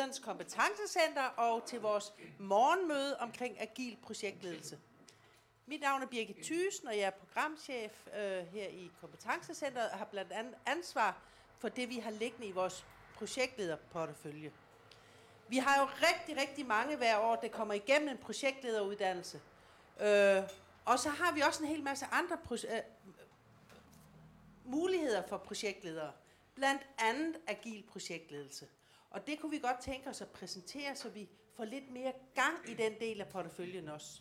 lederens kompetencecenter og til vores morgenmøde omkring agil projektledelse. Mit navn er Birgit Thysen, og jeg er programchef øh, her i kompetencecenteret og har blandt andet ansvar for det, vi har liggende i vores projektlederportefølje. Vi har jo rigtig, rigtig mange hver år, der kommer igennem en projektlederuddannelse. Øh, og så har vi også en hel masse andre pro- øh, muligheder for projektledere. Blandt andet agil projektledelse. Og det kunne vi godt tænke os at præsentere, så vi får lidt mere gang i den del af porteføljen også.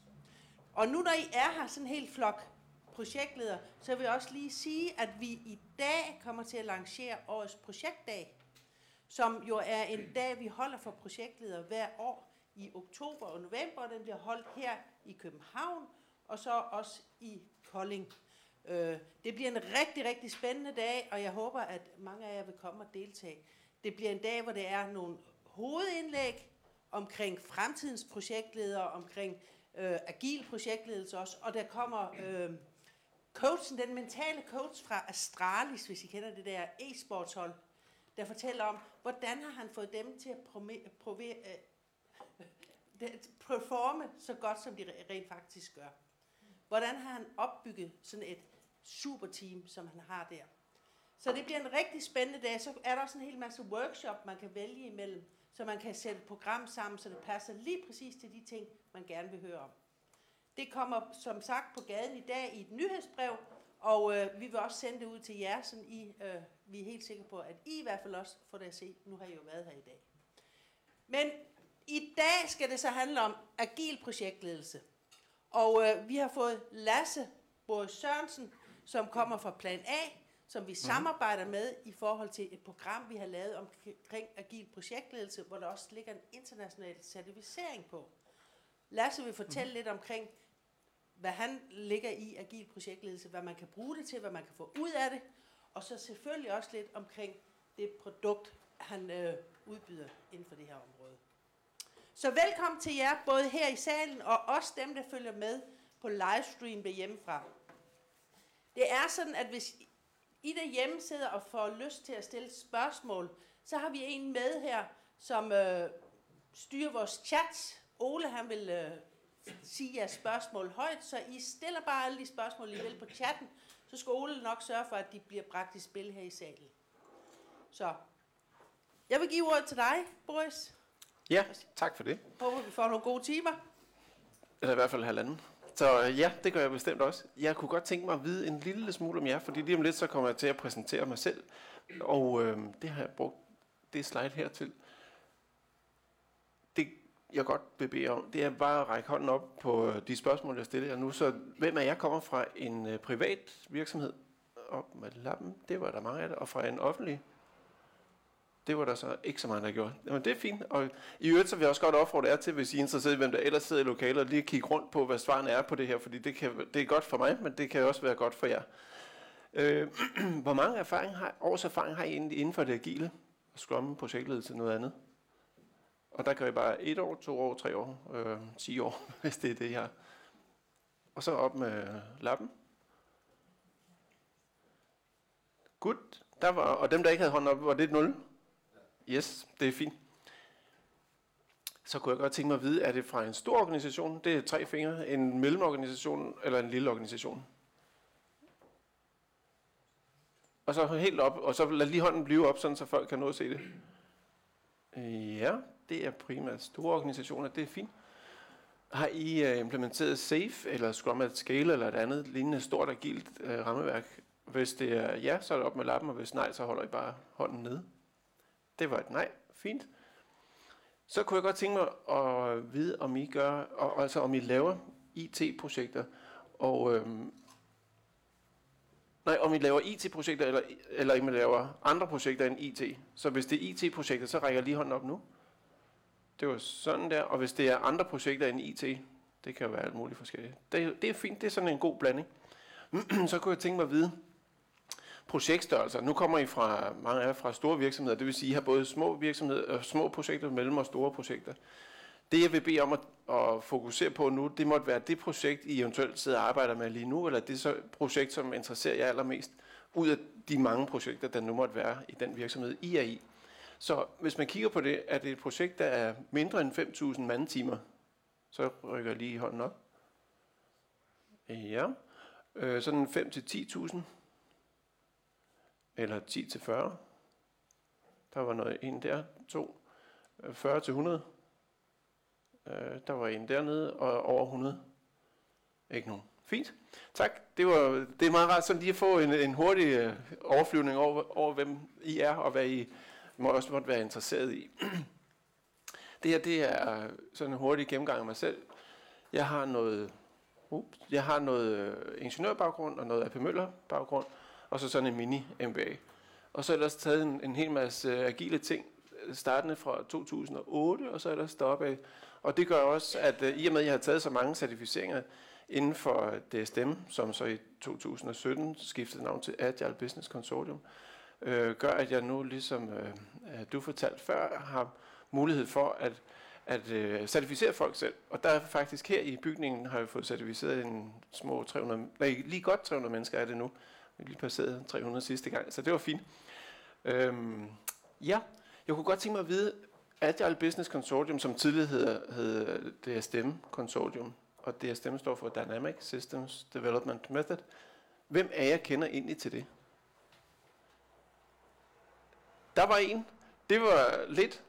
Og nu når I er her, sådan en helt flok projektledere, så vil jeg også lige sige, at vi i dag kommer til at lancere årets projektdag, som jo er en dag, vi holder for projektledere hver år i oktober og november. Den bliver holdt her i København, og så også i Kolding. Øh, det bliver en rigtig, rigtig spændende dag, og jeg håber, at mange af jer vil komme og deltage. Det bliver en dag, hvor det er nogle hovedindlæg omkring fremtidens projektledere, omkring øh, agil projektledelse også, og der kommer øh, coachen, den mentale coach fra Astralis, hvis I kender det der e-sportshold, der fortæller om, hvordan har han fået dem til at prome- prove- øh, performe så godt, som de rent faktisk gør. Hvordan har han opbygget sådan et superteam, som han har der. Så det bliver en rigtig spændende dag. Så er der også en hel masse workshop, man kan vælge imellem, så man kan sætte et program sammen, så det passer lige præcis til de ting, man gerne vil høre om. Det kommer som sagt på gaden i dag i et nyhedsbrev, og øh, vi vil også sende det ud til jer, så I, øh, vi er helt sikre på, at I i hvert fald også får det at se. Nu har I jo været her i dag. Men i dag skal det så handle om agil projektledelse. Og øh, vi har fået Lasse Boris Sørensen, som kommer fra Plan A, som vi mhm. samarbejder med i forhold til et program, vi har lavet omkring agil projektledelse, hvor der også ligger en international certificering på. Lasse vil fortælle mm. lidt omkring, hvad han ligger i agil projektledelse, hvad man kan bruge det til, hvad man kan få ud af det, og så selvfølgelig også lidt omkring det produkt, han øh, udbyder inden for det her område. Så velkommen til jer, både her i salen og også dem, der følger med på livestream hjemmefra. Det er sådan, at hvis I derhjemme sidder og får lyst til at stille spørgsmål, så har vi en med her, som øh, styrer vores chat. Ole, han vil øh, sige jeres spørgsmål højt, så I stiller bare alle de spørgsmål, I vil på chatten, så skal Ole nok sørge for, at de bliver bragt i spil her i salen. Så jeg vil give ordet til dig, Boris. Ja, tak for det. Håber, vi får nogle gode timer. Eller i hvert fald halvanden. Så øh, ja, det gør jeg bestemt også. Jeg kunne godt tænke mig at vide en lille smule om jer, fordi lige om lidt så kommer jeg til at præsentere mig selv. Og øh, det har jeg brugt det slide her til. Det jeg godt vil bede om, det er bare at række hånden op på øh, de spørgsmål, jeg stiller jer nu. Så hvem af jer kommer fra en øh, privat virksomhed? Op med lappen, det var der mange af det. Og fra en offentlig det var der så ikke så mange, der gjorde. Men det er fint. Og i øvrigt så vil jeg også godt opfordre jer til, hvis I er interesseret i, hvem der ellers sidder i lokalet, lige kigge rundt på, hvad svarene er på det her, fordi det, kan, det er godt for mig, men det kan også være godt for jer. Øh, hvor mange erfaring har, års erfaring har I egentlig inden for det agile? Scrum, projektledelse, noget andet? Og der kan I bare et år, to år, tre år, øh, ti år, hvis det er det, jeg har. Og så op med lappen. Godt. Der var, og dem, der ikke havde hånden op, var det et 0? Yes, det er fint. Så kunne jeg godt tænke mig at vide, er det fra en stor organisation, det er tre fingre, en mellemorganisation eller en lille organisation? Og så helt op, og så lad lige hånden blive op, sådan så folk kan nå at se det. Øh, ja, det er primært store organisationer, det er fint. Har I øh, implementeret SAFE eller Scrum at Scale eller et andet lignende stort agilt øh, rammeværk? Hvis det er ja, så er det op med lappen, og hvis nej, så holder I bare hånden nede. Det var et nej. Fint. Så kunne jeg godt tænke mig at vide, om I gør, og, altså om I laver IT-projekter, og øhm, nej, om I laver IT-projekter, eller, eller om I laver andre projekter end IT. Så hvis det er IT-projekter, så rækker jeg lige hånden op nu. Det var sådan der, og hvis det er andre projekter end IT, det kan jo være alt muligt forskelligt. Det, det er fint, det er sådan en god blanding. så kunne jeg tænke mig at vide, projektstørrelser. Nu kommer I fra mange af fra store virksomheder, det vil sige, at I har både små virksomheder, øh, små projekter, mellem og store projekter. Det jeg vil bede om at, at fokusere på nu, det måtte være det projekt, I eventuelt sidder og arbejder med lige nu, eller det så projekt, som interesserer jer allermest, ud af de mange projekter, der nu måtte være i den virksomhed, I er i. Så hvis man kigger på det, er det et projekt, der er mindre end 5.000 mandetimer, så rykker jeg lige hånden op. Ja, øh, sådan 5-10.000, eller 10 til 40. Der var noget en der, to, øh, 40 til 100. Øh, der var en dernede, og over 100. Ikke nogen. Fint. Tak. Det, var, det er meget rart sådan lige at få en, en hurtig øh, overflyvning over, over, hvem I er, og hvad I må også måtte være interesseret i. Det her, det er øh, sådan en hurtig gennemgang af mig selv. Jeg har noget, ups, jeg har noget øh, ingeniørbaggrund og noget AP Møller baggrund, og så sådan en mini MBA. Og så er der taget en, en hel masse øh, agile ting, øh, startende fra 2008, og så er der stoppet. Og det gør også, at øh, i og med, at jeg har taget så mange certificeringer, inden for DSM, som så i 2017 skiftede navn til Agile Business Consortium, øh, gør, at jeg nu, ligesom øh, du fortalte før, har mulighed for at, at øh, certificere folk selv. Og der er faktisk her i bygningen, har jeg fået certificeret en små 300, nej, lige godt 300 mennesker er det nu. Vi lige passeret 300 sidste gang, så det var fint. Øhm, ja, jeg kunne godt tænke mig at vide, Agile Business Consortium, som tidligere hed, hed DSM Consortium, og DSM står for Dynamic Systems Development Method. Hvem af jer kender egentlig til det? Der var en. Det var lidt.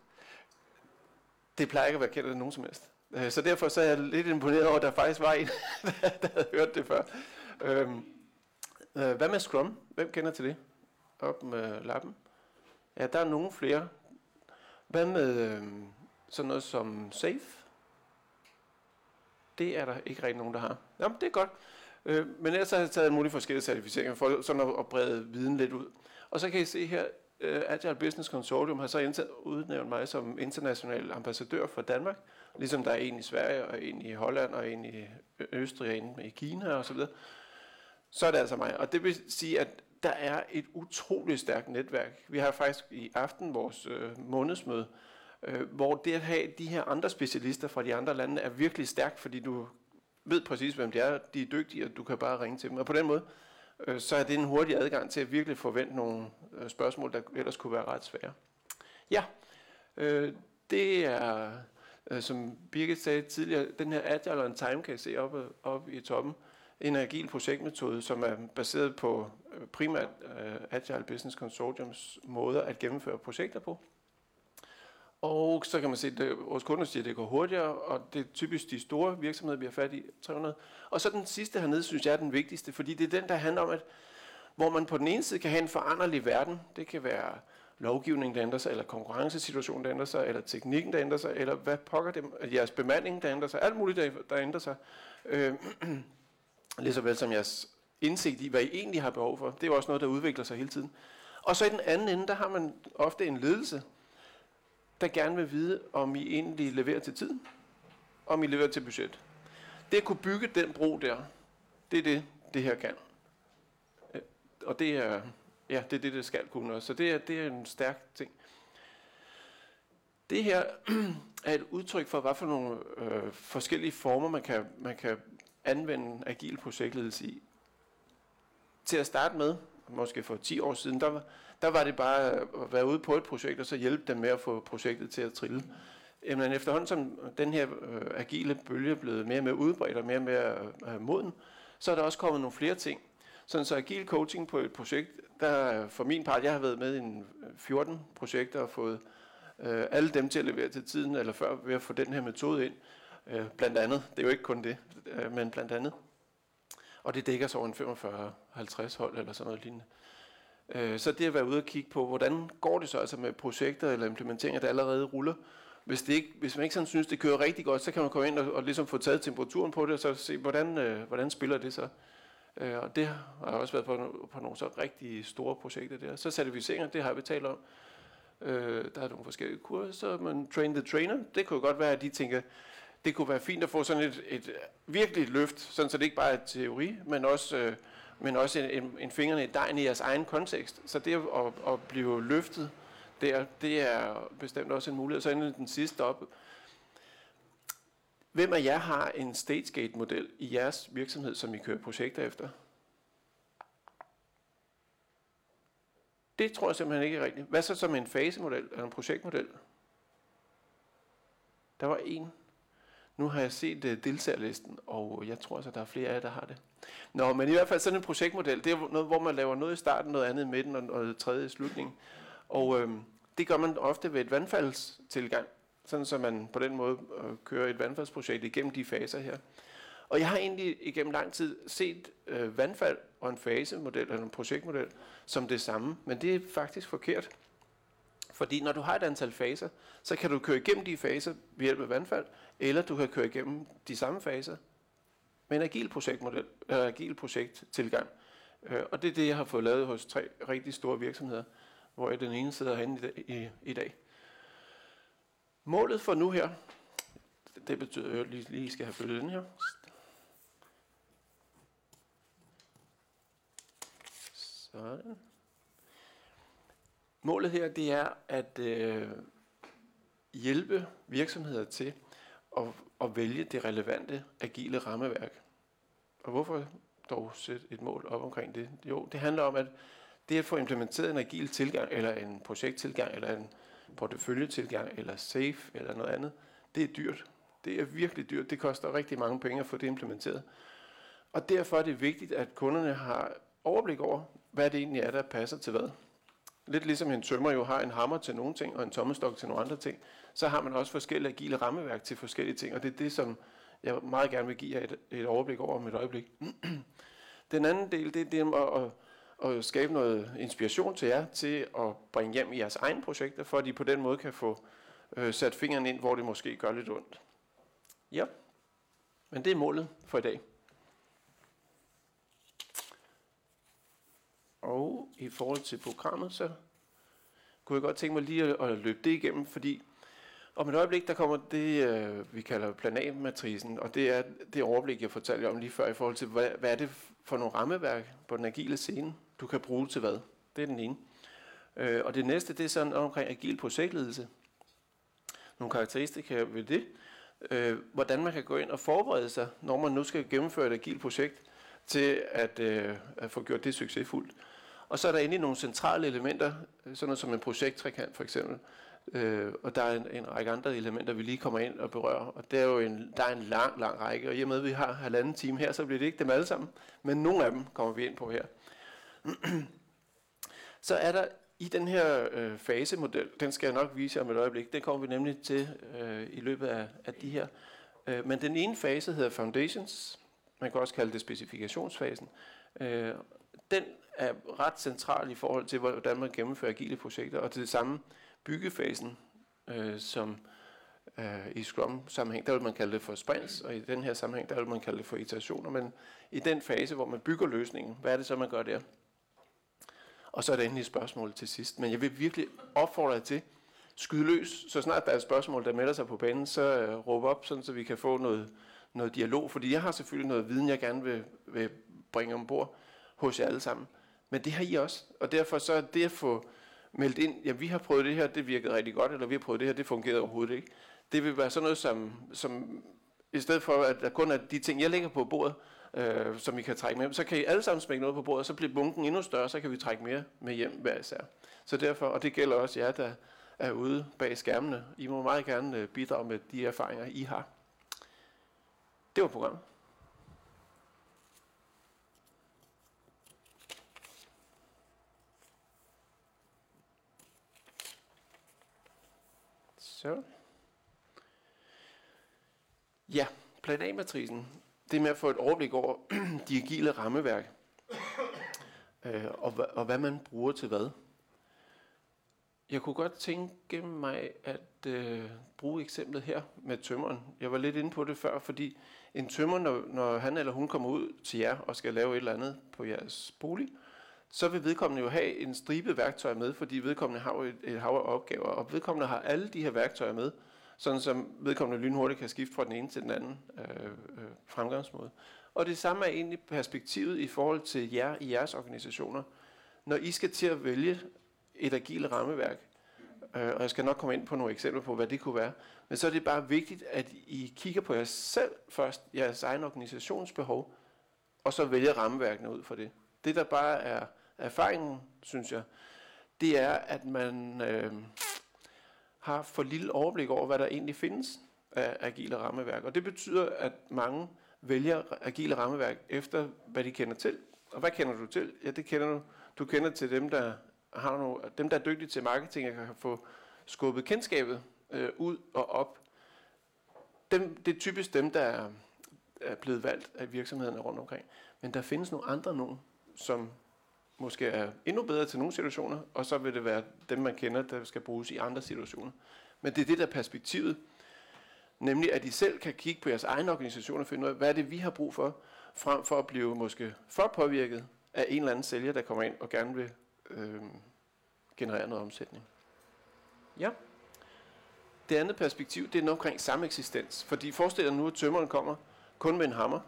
Det plejer ikke at være kendt af nogen som helst. Øh, så derfor så er jeg lidt imponeret over, at der faktisk var en, der havde hørt det før. Øhm, øh, hvad med Scrum? Hvem kender til det? Op med lappen. Ja, der er nogle flere. Hvad med øhm, sådan noget som Safe? Det er der ikke rigtig nogen, der har. Jamen, det er godt. Øh, men ellers har jeg taget mulige forskellige certificeringer for sådan at, at brede viden lidt ud. Og så kan I se her, uh, Agile Business Consortium har så udnævnt mig som international ambassadør for Danmark, ligesom der er en i Sverige, og en i Holland, og en i Østrig, og en i Kina osv. Så, er det altså mig. Og det vil sige, at der er et utroligt stærkt netværk. Vi har faktisk i aften vores øh, månedsmøde, øh, hvor det at have de her andre specialister fra de andre lande er virkelig stærkt, fordi du ved præcis, hvem de er, de er dygtige, og du kan bare ringe til dem. Og på den måde, øh, så er det en hurtig adgang til at virkelig forvente nogle øh, spørgsmål, der ellers kunne være ret svære. Ja, øh, det er, øh, som Birgit sagde tidligere, den her Agile on Time, kan I se oppe, oppe i toppen, en agil projektmetode, som er baseret på øh, primært øh, Agile Business Consortiums måder at gennemføre projekter på. Og så kan man se, at vores kunder siger, at det går hurtigere, og det er typisk de store virksomheder, vi har fat i 300. Og så den sidste hernede, synes jeg er den vigtigste, fordi det er den, der handler om, at hvor man på den ene side kan have en foranderlig verden. Det kan være lovgivningen, der ændrer sig, eller konkurrencesituationen, der ændrer sig, eller teknikken, der ændrer sig, eller hvad pokker det, jeres bemanding, der ændrer sig, alt muligt, der, der ændrer sig. Øh, Ligesåvel som jeres indsigt i, hvad I egentlig har behov for. Det er også noget, der udvikler sig hele tiden. Og så i den anden ende, der har man ofte en ledelse, der gerne vil vide, om I egentlig leverer til tiden, om I leverer til budget. Det at kunne bygge den bro der, det er det, det her kan. Øh, og det er, ja, det er det, det skal kunne også. Så det er, det er en stærk ting. Det her er et udtryk for, hvad for nogle øh, forskellige former, man kan, man kan anvende agil projektledelse i. Til at starte med, måske for 10 år siden, der der var det bare at være ude på et projekt, og så hjælpe dem med at få projektet til at trille. Jamen efterhånden som den her øh, agile bølge er blevet mere og mere udbredt og mere og mere øh, øh moden, så er der også kommet nogle flere ting. Sådan så agil coaching på et projekt, der for min part, jeg har været med i en øh, 14 projekter og fået øh, alle dem til at levere til tiden, eller før ved at få den her metode ind. Øh, blandt andet, det er jo ikke kun det, øh, men blandt andet. Og det dækker så over en 45-50 hold eller sådan noget lignende. Øh, så det at være ude og kigge på, hvordan går det så altså med projekter eller implementeringer, der allerede ruller. Hvis, det ikke, hvis man ikke sådan synes, det kører rigtig godt, så kan man komme ind og, og ligesom få taget temperaturen på det, og så se, hvordan, øh, hvordan spiller det så. Øh, og det har også været på, på nogle så rigtig store projekter der. Så certificeringer, det har vi talt om. Øh, der er nogle forskellige kurser, men train the trainer, det kunne godt være, at de tænker, det kunne være fint at få sådan et, et virkelig løft, sådan så det ikke bare er teori, men også, øh, men også en, en, en fingrene i dejen i jeres egen kontekst. Så det at, at blive løftet der, det er bestemt også en mulighed. Så endelig den sidste op. Hvem af jer har en StageGate-model i jeres virksomhed, som I kører projekter efter? Det tror jeg simpelthen ikke er rigtigt. Hvad så som en fasemodel eller en projektmodel? Der var en. Nu har jeg set uh, deltagerlisten, og jeg tror altså, der er flere af jer, der har det. Nå, men i hvert fald sådan en projektmodel, det er noget, hvor man laver noget i starten, noget andet i midten og noget tredje i slutningen. Og øhm, det gør man ofte ved et vandfaldstilgang, sådan så man på den måde øh, kører et vandfaldsprojekt igennem de faser her. Og jeg har egentlig igennem lang tid set øh, vandfald og en fasemodel eller en projektmodel som det samme, men det er faktisk forkert. Fordi når du har et antal faser, så kan du køre igennem de faser ved hjælp af vandfald, eller du kan køre igennem de samme faser med en agil projektmodel, eller agil projekttilgang. Øh, og det er det, jeg har fået lavet hos tre rigtig store virksomheder, hvor jeg den ene sidder herinde i, i, i dag. Målet for nu her, det betyder, at jeg lige, lige skal have følget den her. Sådan. Målet her, det er at øh, hjælpe virksomheder til at, at vælge det relevante agile rammeværk. Og hvorfor dog sætte et mål op omkring det? Jo, det handler om, at det at få implementeret en agil tilgang, eller en projekttilgang, eller en porteføljetilgang, eller SAFE, eller noget andet, det er dyrt. Det er virkelig dyrt. Det koster rigtig mange penge at få det implementeret. Og derfor er det vigtigt, at kunderne har overblik over, hvad det egentlig er, der passer til hvad. Lidt ligesom en tømmer jo har en hammer til nogle ting, og en tommestok til nogle andre ting, så har man også forskellige agile rammeværk til forskellige ting, og det er det, som jeg meget gerne vil give jer et, et overblik over om et øjeblik. Den anden del, det er det at, at, at skabe noget inspiration til jer, til at bringe hjem i jeres egne projekter, for at I på den måde kan få øh, sat fingeren ind, hvor det måske gør lidt ondt. Ja, men det er målet for i dag. Og i forhold til programmet, så kunne jeg godt tænke mig lige at, at løbe det igennem, fordi om et øjeblik, der kommer det, øh, vi kalder planmatrisen, og det er det overblik, jeg fortalte om lige før, i forhold til, hvad, hvad er det for nogle rammeværk på den agile scene, du kan bruge til hvad. Det er den ene. Øh, og det næste, det er sådan omkring agil projektledelse. Nogle karakteristika ved det. Øh, hvordan man kan gå ind og forberede sig, når man nu skal gennemføre et agilt projekt, til at, øh, at få gjort det succesfuldt. Og så er der endelig nogle centrale elementer, øh, sådan noget som en projekttrekant for eksempel, øh, og der er en, en række andre elementer, vi lige kommer ind og berører. Og der er jo en, der er en lang, lang række, og i og med, at vi har halvanden time her, så bliver det ikke dem alle sammen, men nogle af dem kommer vi ind på her. så er der i den her øh, fasemodel, den skal jeg nok vise jer om et øjeblik, det kommer vi nemlig til øh, i løbet af, af de her. Øh, men den ene fase hedder Foundations, man kan også kalde det specifikationsfasen. Øh, den er ret central i forhold til, hvordan man gennemfører agile projekter, og til det samme byggefasen, øh, som øh, i Scrum-sammenhæng, der vil man kalde det for sprints, og i den her sammenhæng, der vil man kalde det for iterationer, men i den fase, hvor man bygger løsningen, hvad er det så, man gør der? Og så er der endelig et spørgsmål til sidst, men jeg vil virkelig opfordre jer til, skyd løs, så snart der er et spørgsmål, der melder sig på banen, så øh, råb op, sådan, så vi kan få noget, noget dialog, fordi jeg har selvfølgelig noget viden, jeg gerne vil, vil bringe ombord hos jer alle sammen. Men det har I også, og derfor så er det at få meldt ind, ja, vi har prøvet det her, det virkede rigtig godt, eller vi har prøvet det her, det fungerede overhovedet ikke. Det vil være sådan noget, som, som i stedet for, at der kun er de ting, jeg lægger på bordet, øh, som I kan trække med, så kan I alle sammen smække noget på bordet, så bliver bunken endnu større, så kan vi trække mere med hjem hver især. Så derfor, og det gælder også jer, der er ude bag skærmene. I må meget gerne øh, bidrage med de erfaringer, I har. Det var programmet. Så. Ja, plan A-matrisen. Det med at få et overblik over de agile rammeværk. Øh, og, og hvad man bruger til hvad. Jeg kunne godt tænke mig at øh, bruge eksemplet her med tømmeren. Jeg var lidt inde på det før, fordi en tømmer, når, når han eller hun kommer ud til jer og skal lave et eller andet på jeres bolig, så vil vedkommende jo have en stribe værktøjer med, fordi vedkommende har jo et, et hav af opgaver, og vedkommende har alle de her værktøjer med, sådan som vedkommende lynhurtigt kan skifte fra den ene til den anden øh, øh, fremgangsmåde. Og det samme er egentlig perspektivet i forhold til jer i jeres organisationer. Når I skal til at vælge et agilt rammeværk, øh, og jeg skal nok komme ind på nogle eksempler på, hvad det kunne være, men så er det bare vigtigt, at I kigger på jer selv først, jeres egen organisationsbehov, og så vælger rammeværkene ud for det. Det, der bare er erfaringen, synes jeg, det er, at man øh, har for lille overblik over, hvad der egentlig findes af agile rammeværk. Og det betyder, at mange vælger agile rammeværk efter, hvad de kender til. Og hvad kender du til? Ja, det kender du. Du kender til dem, der har nogle, dem, der er dygtige til marketing, og kan få skubbet kendskabet øh, ud og op. Dem, det er typisk dem, der er, er blevet valgt af virksomhederne rundt omkring. Men der findes nogle andre nogen, som måske er endnu bedre til nogle situationer, og så vil det være dem, man kender, der skal bruges i andre situationer. Men det er det, der er perspektivet. Nemlig, at I selv kan kigge på jeres egen organisation og finde ud af, hvad er det, vi har brug for, frem for at blive måske for påvirket af en eller anden sælger, der kommer ind og gerne vil øh, generere noget omsætning. Ja. Det andet perspektiv, det er noget omkring sameksistens. Fordi forestil dig nu, at tømmeren kommer kun med en hammer.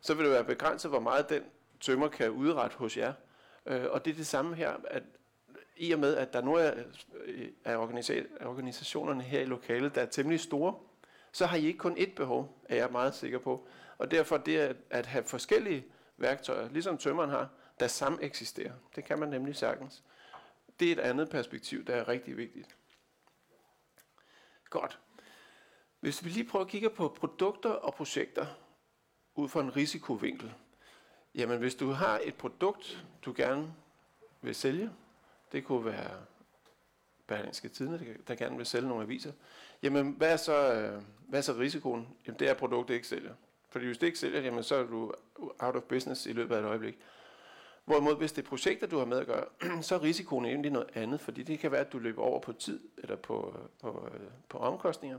Så vil det være begrænset, hvor meget den tømmer kan udrette hos jer. Øh, og det er det samme her, at i og med, at der nu er øh, er organisationerne her i lokalet, der er temmelig store, så har I ikke kun ét behov, er jeg meget sikker på. Og derfor det at, at have forskellige værktøjer, ligesom tømmeren har, der sammen eksisterer. Det kan man nemlig sagtens. Det er et andet perspektiv, der er rigtig vigtigt. Godt. Hvis vi lige prøver at kigge på produkter og projekter ud fra en risikovinkel. Jamen hvis du har et produkt, du gerne vil sælge, det kunne være Berlingske Tidene, der gerne vil sælge nogle aviser. Jamen, hvad er så, øh, hvad er så risikoen? Jamen, det er, at produktet ikke sælger. Fordi hvis det ikke sælger, jamen, så er du out of business i løbet af et øjeblik. Hvorimod, hvis det er projekter, du har med at gøre, så er risikoen egentlig noget andet, fordi det kan være, at du løber over på tid eller på, på, på omkostninger.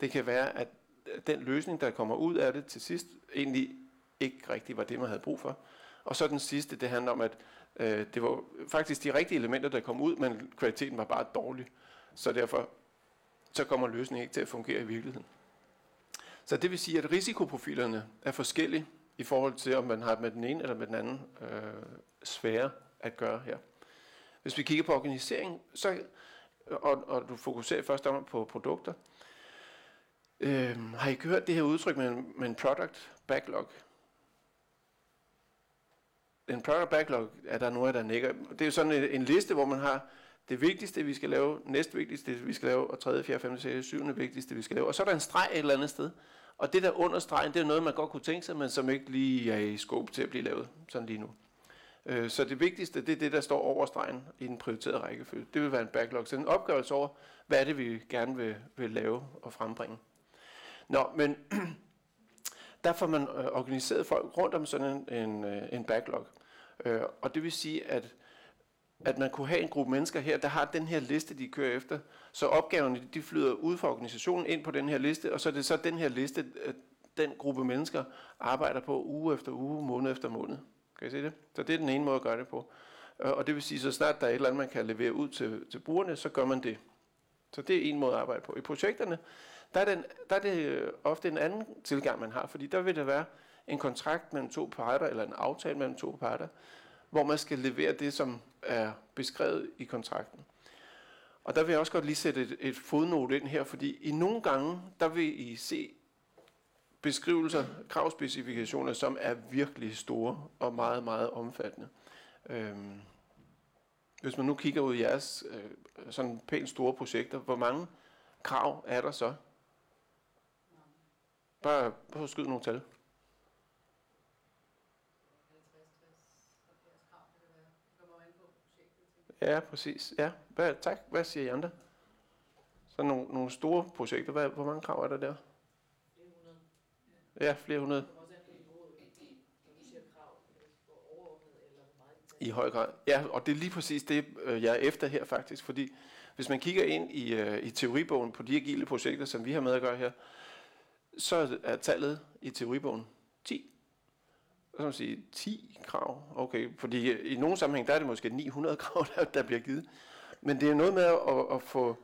Det kan være, at den løsning, der kommer ud af det til sidst, egentlig ikke rigtig var det, man havde brug for. Og så den sidste, det handler om, at øh, det var faktisk de rigtige elementer, der kom ud, men kvaliteten var bare dårlig. Så derfor så kommer løsningen ikke til at fungere i virkeligheden. Så det vil sige, at risikoprofilerne er forskellige i forhold til, om man har med den ene eller med den anden øh, sfære at gøre her. Hvis vi kigger på organisering, så, og, og du fokuserer først om på produkter, øh, har I hørt det her udtryk med en, med en product backlog? En product backlog er der noget, der nikker. Det er jo sådan en, en liste, hvor man har det vigtigste, vi skal lave, næst vigtigste, vi skal lave, og tredje, fjerde, femte, sjette, syvende vigtigste, vi skal lave. Og så er der en streg et eller andet sted. Og det der under stregen, det er noget, man godt kunne tænke sig, men som ikke lige er i skåb til at blive lavet, sådan lige nu. Øh, så det vigtigste, det er det, der står over stregen i den prioriterede rækkefølge. Det vil være en backlog. Så en opgørelse over, hvad er det, vi gerne vil, vil lave og frembringe. Nå, men der får man øh, organiseret folk rundt om sådan en, en, øh, en backlog. Øh, og det vil sige, at at man kunne have en gruppe mennesker her, der har den her liste, de kører efter. Så opgaverne, de flyder ud fra organisationen ind på den her liste, og så er det så den her liste, øh, den gruppe mennesker arbejder på uge efter uge, måned efter måned. Kan I se det? Så det er den ene måde at gøre det på. Øh, og det vil sige, så snart der er et eller andet, man kan levere ud til, til brugerne, så gør man det. Så det er en måde at arbejde på. I projekterne, der er, den, der er det øh, ofte en anden tilgang, man har, fordi der vil det være en kontrakt mellem to parter, eller en aftale mellem to parter, hvor man skal levere det, som er beskrevet i kontrakten. Og der vil jeg også godt lige sætte et, et fodnote ind her, fordi i nogle gange, der vil I se beskrivelser, kravspecifikationer, som er virkelig store og meget, meget omfattende. Øhm, hvis man nu kigger ud i jeres øh, sådan pænt store projekter, hvor mange krav er der så? Bare bare skyd nogle tal. Ja, præcis. Ja. Hvad, tak. Hvad siger I andre? Så nogle, nogle store projekter. Hvad, hvor mange krav er der der? Ja, flere hundrede. I høj grad. Ja, og det er lige præcis det, øh, jeg er efter her faktisk, fordi hvis man kigger ind i, øh, i teoribogen på de agile projekter, som vi har med at gøre her, så er tallet i teoribogen 10 så man sige, 10 krav. Okay, fordi i nogle sammenhæng, der er det måske 900 krav, der, der bliver givet. Men det er noget med at, at, at få,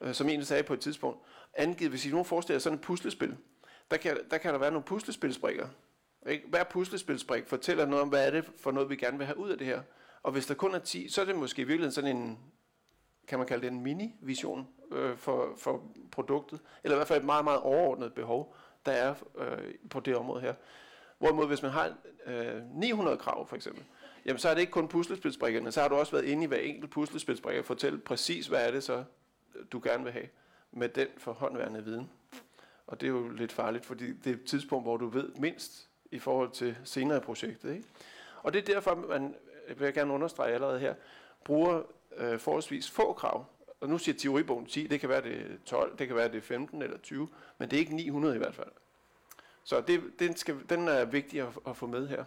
øh, som en sagde på et tidspunkt, angivet, hvis I nu forestiller sådan et puslespil, der kan, der kan der være nogle puslespilsbrikker. Ikke? Hver puslespilsbrik fortæller noget om, hvad er det for noget, vi gerne vil have ud af det her. Og hvis der kun er 10, så er det måske i virkeligheden sådan en, kan man kalde det en mini-vision øh, for, for produktet. Eller i hvert fald et meget, meget overordnet behov, der er øh, på det område her. Hvorimod hvis man har øh, 900 krav for eksempel, jamen så er det ikke kun puslespilsbrikkerne, så har du også været inde i hver enkelt puslespilsbrikke og fortælle præcis, hvad er det så, du gerne vil have med den forhåndværende viden. Og det er jo lidt farligt, fordi det er et tidspunkt, hvor du ved mindst i forhold til senere i projektet. Ikke? Og det er derfor, man, vil jeg gerne understrege allerede her, bruger øh, forholdsvis få krav. Og nu siger teoribogen 10, det kan være det 12, det kan være det 15 eller 20, men det er ikke 900 i hvert fald. Så det, den, skal, den er vigtig at, at få med her.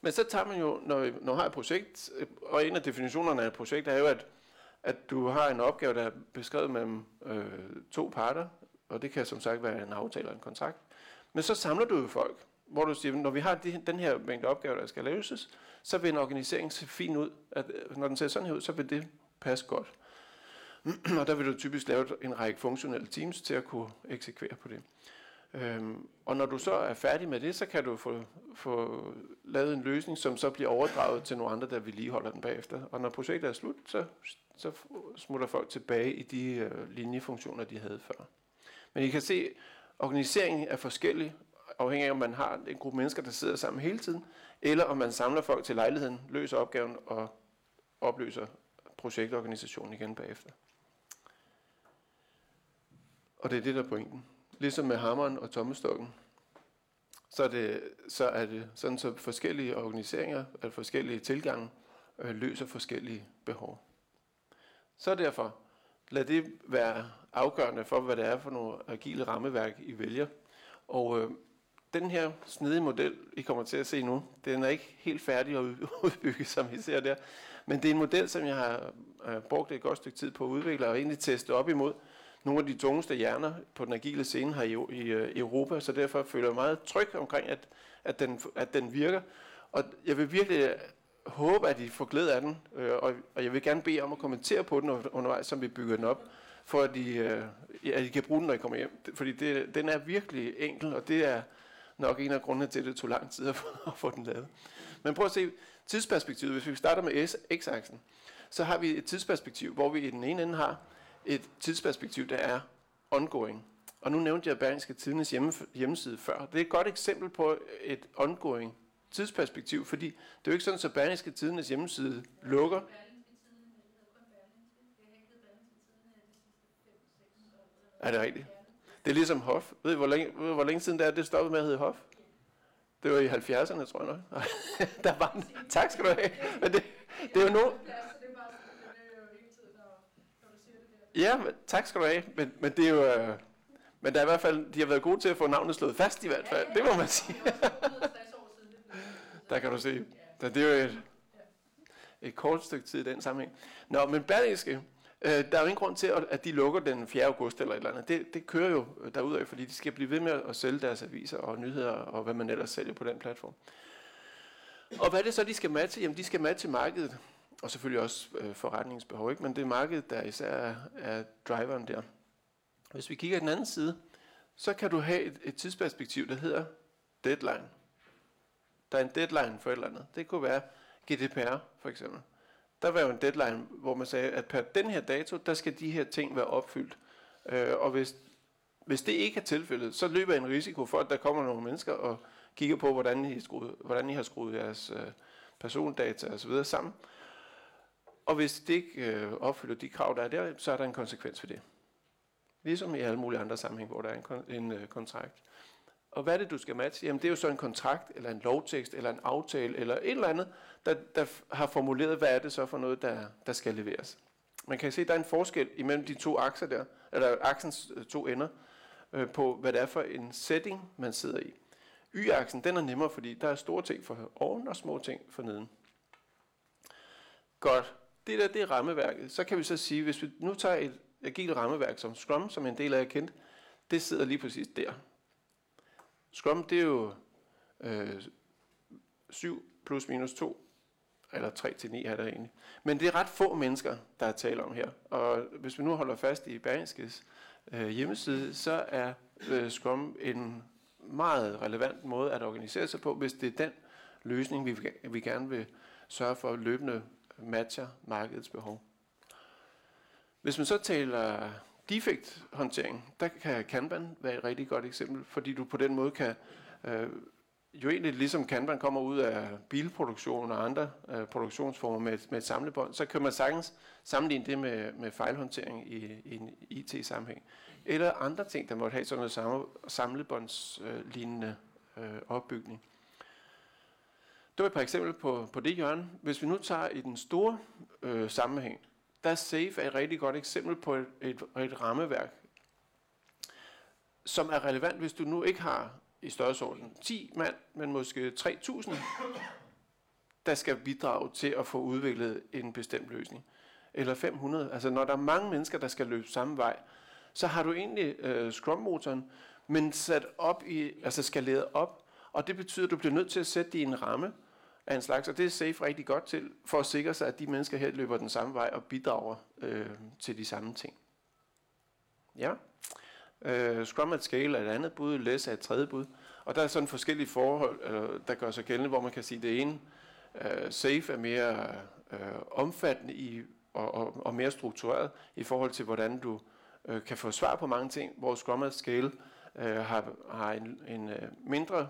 Men så tager man jo, når, når man har et projekt, øh, og en af definitionerne af et projekt er jo, at, at du har en opgave, der er beskrevet mellem øh, to parter, og det kan som sagt være en aftale eller en kontrakt. Men så samler du jo folk, hvor du siger, når vi har de, den her mængde opgaver, der skal løses, så vil en organisering se fin ud. At, øh, når den ser sådan her ud, så vil det passe godt. og der vil du typisk lave en række funktionelle teams til at kunne eksekvere på det. Øhm, og når du så er færdig med det, så kan du få, få lavet en løsning, som så bliver overdraget til nogle andre, der vedligeholder den bagefter. Og når projektet er slut, så, så smutter folk tilbage i de øh, linjefunktioner, de havde før. Men I kan se, organiseringen er forskellig, afhængig af, om man har en gruppe mennesker, der sidder sammen hele tiden, eller om man samler folk til lejligheden, løser opgaven og opløser projektorganisationen igen bagefter. Og det er det, der er pointen. Ligesom med hammeren og tommestokken, så er det, så er det sådan, så forskellige organiseringer, eller forskellige tilgange, øh, løser forskellige behov. Så derfor, lad det være afgørende for, hvad det er for nogle agile rammeværk, I vælger. Og øh, den her snedige model, I kommer til at se nu, den er ikke helt færdig at udbygge, som I ser der. Men det er en model, som jeg har øh, brugt et godt stykke tid på at udvikle og egentlig teste op imod nogle af de tungeste hjerner på den agile scene her i, i, øh, i Europa, så derfor føler jeg meget tryg omkring, at, at, den, at den virker. Og jeg vil virkelig øh, håbe, at I får glæde af den, øh, og, og jeg vil gerne bede om at kommentere på den undervejs, som vi bygger den op, for at I, øh, at I kan bruge den, når I kommer hjem. Fordi det, den er virkelig enkel, og det er nok en af grundene til, at det tog lang tid at få, at få den lavet. Men prøv at se tidsperspektivet. Hvis vi starter med x-aksen, så har vi et tidsperspektiv, hvor vi i den ene ende har et tidsperspektiv, der er ongoing. Og nu nævnte jeg Berlingske Tidens hjemme, hjemmeside før. Det er et godt eksempel på et ongoing tidsperspektiv, fordi det er jo ikke sådan, at Berlingske Tidens hjemmeside lukker. Er det rigtigt? Det er ligesom Hof. Ved I, hvor længe, ved hvor længe siden det er, det stoppede med at hedde Hof? Det var i 70'erne, tror jeg nok. der var en, tak skal du have. Men det, det er jo nu... Ja, men, tak skal du have. Men, men det er jo... Øh, men der er i hvert fald, de har været gode til at få navnet slået fast i hvert fald. Det må man sige. der kan du se. det er jo et, et kort stykke tid i den sammenhæng. Nå, men Berlingske, øh, der er jo ingen grund til, at de lukker den 4. august eller et eller andet. Det, det kører jo derudaf, fordi de skal blive ved med at sælge deres aviser og nyheder og hvad man ellers sælger på den platform. Og hvad er det så, de skal matche? Jamen, de skal matche markedet og selvfølgelig også øh, forretningsbehov, ikke? men det er markedet, der især er, er driveren der. Hvis vi kigger den anden side, så kan du have et, et tidsperspektiv, der hedder deadline. Der er en deadline for et eller andet. Det kunne være GDPR for eksempel. Der var jo en deadline, hvor man sagde, at per den her dato, der skal de her ting være opfyldt. Øh, og hvis, hvis det ikke er tilfældet, så løber en risiko for, at der kommer nogle mennesker og kigger på, hvordan I, skruet, hvordan I har skruet jeres øh, persondata osv. sammen. Og hvis det ikke øh, opfylder de krav, der er der, så er der en konsekvens for det. Ligesom i alle mulige andre sammenhæng, hvor der er en, en øh, kontrakt. Og hvad er det, du skal matche? Jamen det er jo så en kontrakt, eller en lovtekst, eller en aftale, eller et eller andet, der, der har formuleret, hvad er det så for noget, der, der skal leveres. Man kan se, at der er en forskel imellem de to akser der, eller aksens øh, to ender, øh, på hvad det er for en setting, man sidder i. Y-aksen, den er nemmere, fordi der er store ting for oven og små ting for neden. Godt det der, det er rammeværket. Så kan vi så sige, hvis vi nu tager et agilt rammeværk som Scrum, som en del af jer kendt, det sidder lige præcis der. Scrum, det er jo øh, 7 plus minus 2, eller 3 til 9 er der egentlig. Men det er ret få mennesker, der er tale om her. Og hvis vi nu holder fast i Bergenskes øh, hjemmeside, så er øh, Scrum en meget relevant måde at organisere sig på, hvis det er den løsning, vi, vi gerne vil sørge for løbende matcher markedets behov. Hvis man så taler defekt-håndtering, der kan Kanban være et rigtig godt eksempel, fordi du på den måde kan øh, jo egentlig ligesom Kanban kommer ud af bilproduktion og andre øh, produktionsformer med, med et samlebånd, så kan man sagtens sammenligne det med, med fejlhåndtering i, i en IT-sammenhæng. Eller andre ting, der måtte have sådan noget samme, samlebåndslignende øh, opbygning. Det var et par eksempler på, på det hjørne. Hvis vi nu tager i den store øh, sammenhæng, der er SAFE et rigtig godt eksempel på et, et, et rammeværk, som er relevant, hvis du nu ikke har i størrelsesorden 10 mand, men måske 3.000, der skal bidrage til at få udviklet en bestemt løsning. Eller 500. Altså når der er mange mennesker, der skal løbe samme vej, så har du egentlig øh, Scrum-motoren, men sat op i, altså skaleret op, og det betyder, at du bliver nødt til at sætte det i en ramme af en slags, og det er SAFE rigtig godt til, for at sikre sig, at de mennesker her løber den samme vej og bidrager øh, til de samme ting. Ja. Øh, Scrum at Scale er et andet bud, LESS er et tredje bud. Og der er sådan forskellige forhold, øh, der gør sig gældende, hvor man kan sige, at det ene, øh, SAFE er mere øh, omfattende i, og, og, og mere struktureret i forhold til, hvordan du øh, kan få svar på mange ting, hvor Scrum at Scale øh, har, har en, en øh, mindre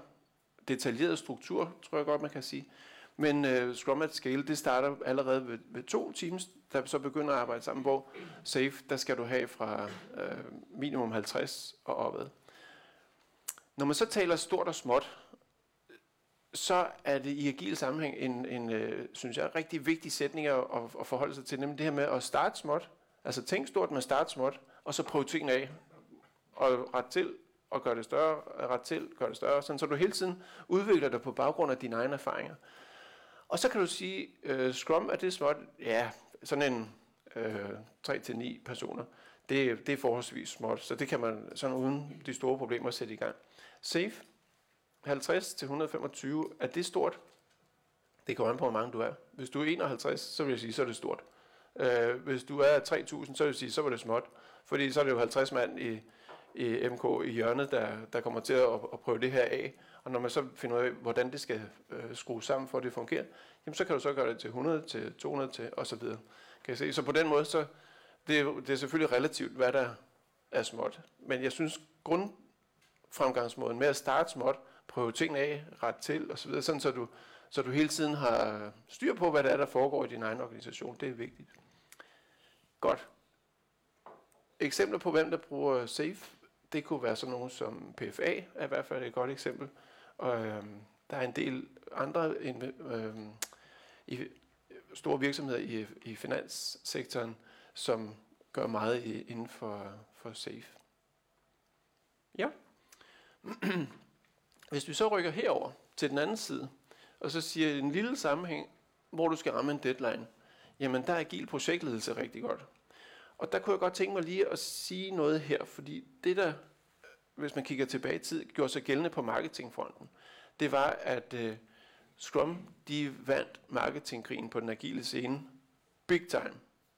detaljeret struktur, tror jeg godt, man kan sige. Men øh, Scrum at Scale, det starter allerede ved, ved to teams, der så begynder at arbejde sammen, hvor Safe, der skal du have fra øh, minimum 50 og opad. Når man så taler stort og småt, så er det i agil sammenhæng en, en øh, synes jeg, rigtig vigtig sætning at, at forholde sig til, nemlig det her med at starte småt. Altså tænk stort, men starte småt, og så prøve tingene af, og ret til, og gør det større, ret til, gør det større, sådan, så du hele tiden udvikler dig på baggrund af dine egne erfaringer. Og så kan du sige, øh, Scrum er det småt, ja, sådan en øh, 3-9 personer, det, det er forholdsvis småt, så det kan man sådan uden de store problemer sætte i gang. Safe, 50 til 125, er det stort? Det kommer an på, hvor mange du er. Hvis du er 51, så vil jeg sige, så er det stort. Øh, hvis du er 3000, så vil jeg sige, så var det småt. Fordi så er det jo 50 mand i, i MK i hjørnet, der, der kommer til at, at prøve det her af. Og når man så finder ud af, hvordan det skal øh, skrues sammen, for at det fungerer, jamen så kan du så gøre det til 100, til 200, til og så videre. Kan I se? Så på den måde, så det det er selvfølgelig relativt, hvad der er småt. Men jeg synes, grundfremgangsmåden med at starte småt, prøve tingene af, ret til osv., sådan så du, så du hele tiden har styr på, hvad der er, der foregår i din egen organisation. Det er vigtigt. Godt. Eksempler på, hvem der bruger SAFE, det kunne være sådan nogen som PFA, er i hvert fald et godt eksempel. Og øhm, der er en del andre øhm, i store virksomheder i, i finanssektoren, som gør meget i, inden for, for SAFE. Ja. Hvis vi så rykker herover til den anden side, og så siger en lille sammenhæng, hvor du skal ramme en deadline, jamen der er agil projektledelse rigtig godt. Og der kunne jeg godt tænke mig lige at sige noget her, fordi det der, hvis man kigger tilbage i tid, gjorde sig gældende på marketingfronten, det var, at uh, Scrum, de vandt marketingkrigen på den agile scene big time.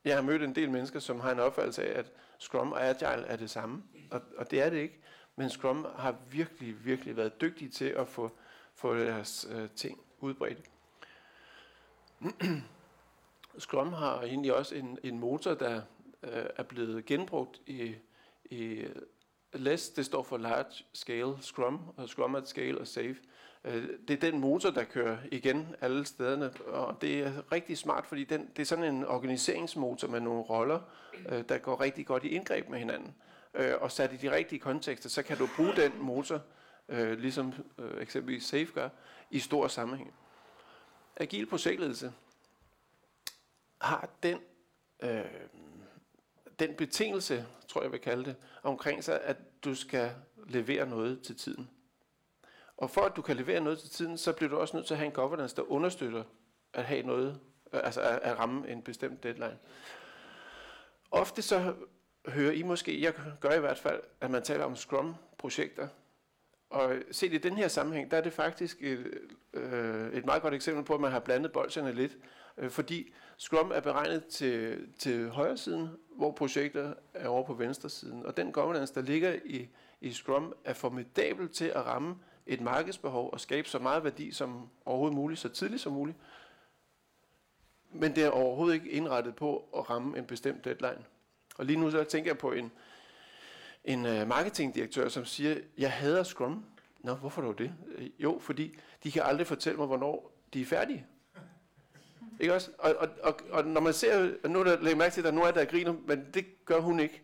Jeg har mødt en del mennesker, som har en opfattelse af, at Scrum og Agile er det samme, og, og det er det ikke. Men Scrum har virkelig, virkelig været dygtige til at få, få deres uh, ting udbredt. Scrum har egentlig også en, en motor, der øh, er blevet genbrugt i, i LESS, det står for Large Scale Scrum, og Scrum at Scale og Safe. Øh, det er den motor, der kører igen alle stederne, og det er rigtig smart, fordi den, det er sådan en organiseringsmotor med nogle roller, øh, der går rigtig godt i indgreb med hinanden. Øh, og sat i de rigtige kontekster, så kan du bruge den motor, øh, ligesom øh, eksempelvis Safe gør, i stor sammenhæng. Agil projektledelse har den øh, den betingelse, tror jeg, jeg vil kalde det, omkring sig, at du skal levere noget til tiden. Og for at du kan levere noget til tiden, så bliver du også nødt til at have en governance, der understøtter at have noget, øh, altså at, at ramme en bestemt deadline. Ofte så hører I måske, jeg gør i hvert fald, at man taler om Scrum-projekter. Og set i den her sammenhæng, der er det faktisk et, øh, et meget godt eksempel på, at man har blandet bolsjerne lidt. Øh, fordi Scrum er beregnet til, til højre siden, hvor projekter er over på venstre siden. Og den governance, der ligger i, i Scrum, er formidabel til at ramme et markedsbehov og skabe så meget værdi som overhovedet muligt, så tidligt som muligt. Men det er overhovedet ikke indrettet på at ramme en bestemt deadline. Og lige nu så tænker jeg på en, en øh, marketingdirektør, som siger, jeg hader Scrum. Nå, hvorfor dog det? Øh, Jo, fordi de kan aldrig fortælle mig, hvornår de er færdige. Ikke også? Og, og, og, og når man ser, og nu er der, lægger mærke til, at der er nogen der griner, men det gør hun ikke.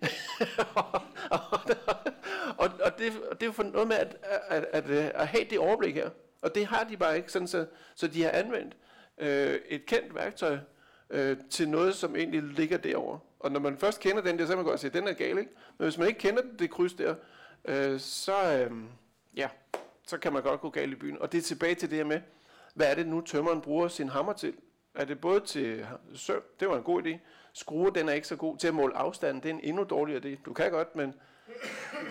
og, og, og, det, og det er jo for noget med at, at, at, øh, at, have det overblik her. Og det har de bare ikke, sådan så, så de har anvendt øh, et kendt værktøj øh, til noget, som egentlig ligger derovre. Og når man først kender den der, så kan man godt se, at den er gal, ikke? Men hvis man ikke kender det kryds der, øh, så, øh, ja, så kan man godt gå galt i byen. Og det er tilbage til det her med, hvad er det nu tømmeren bruger sin hammer til? Er det både til søvn, det var en god idé. Skrue, den er ikke så god til at måle afstanden, det er en endnu dårligere idé. Du kan godt, men,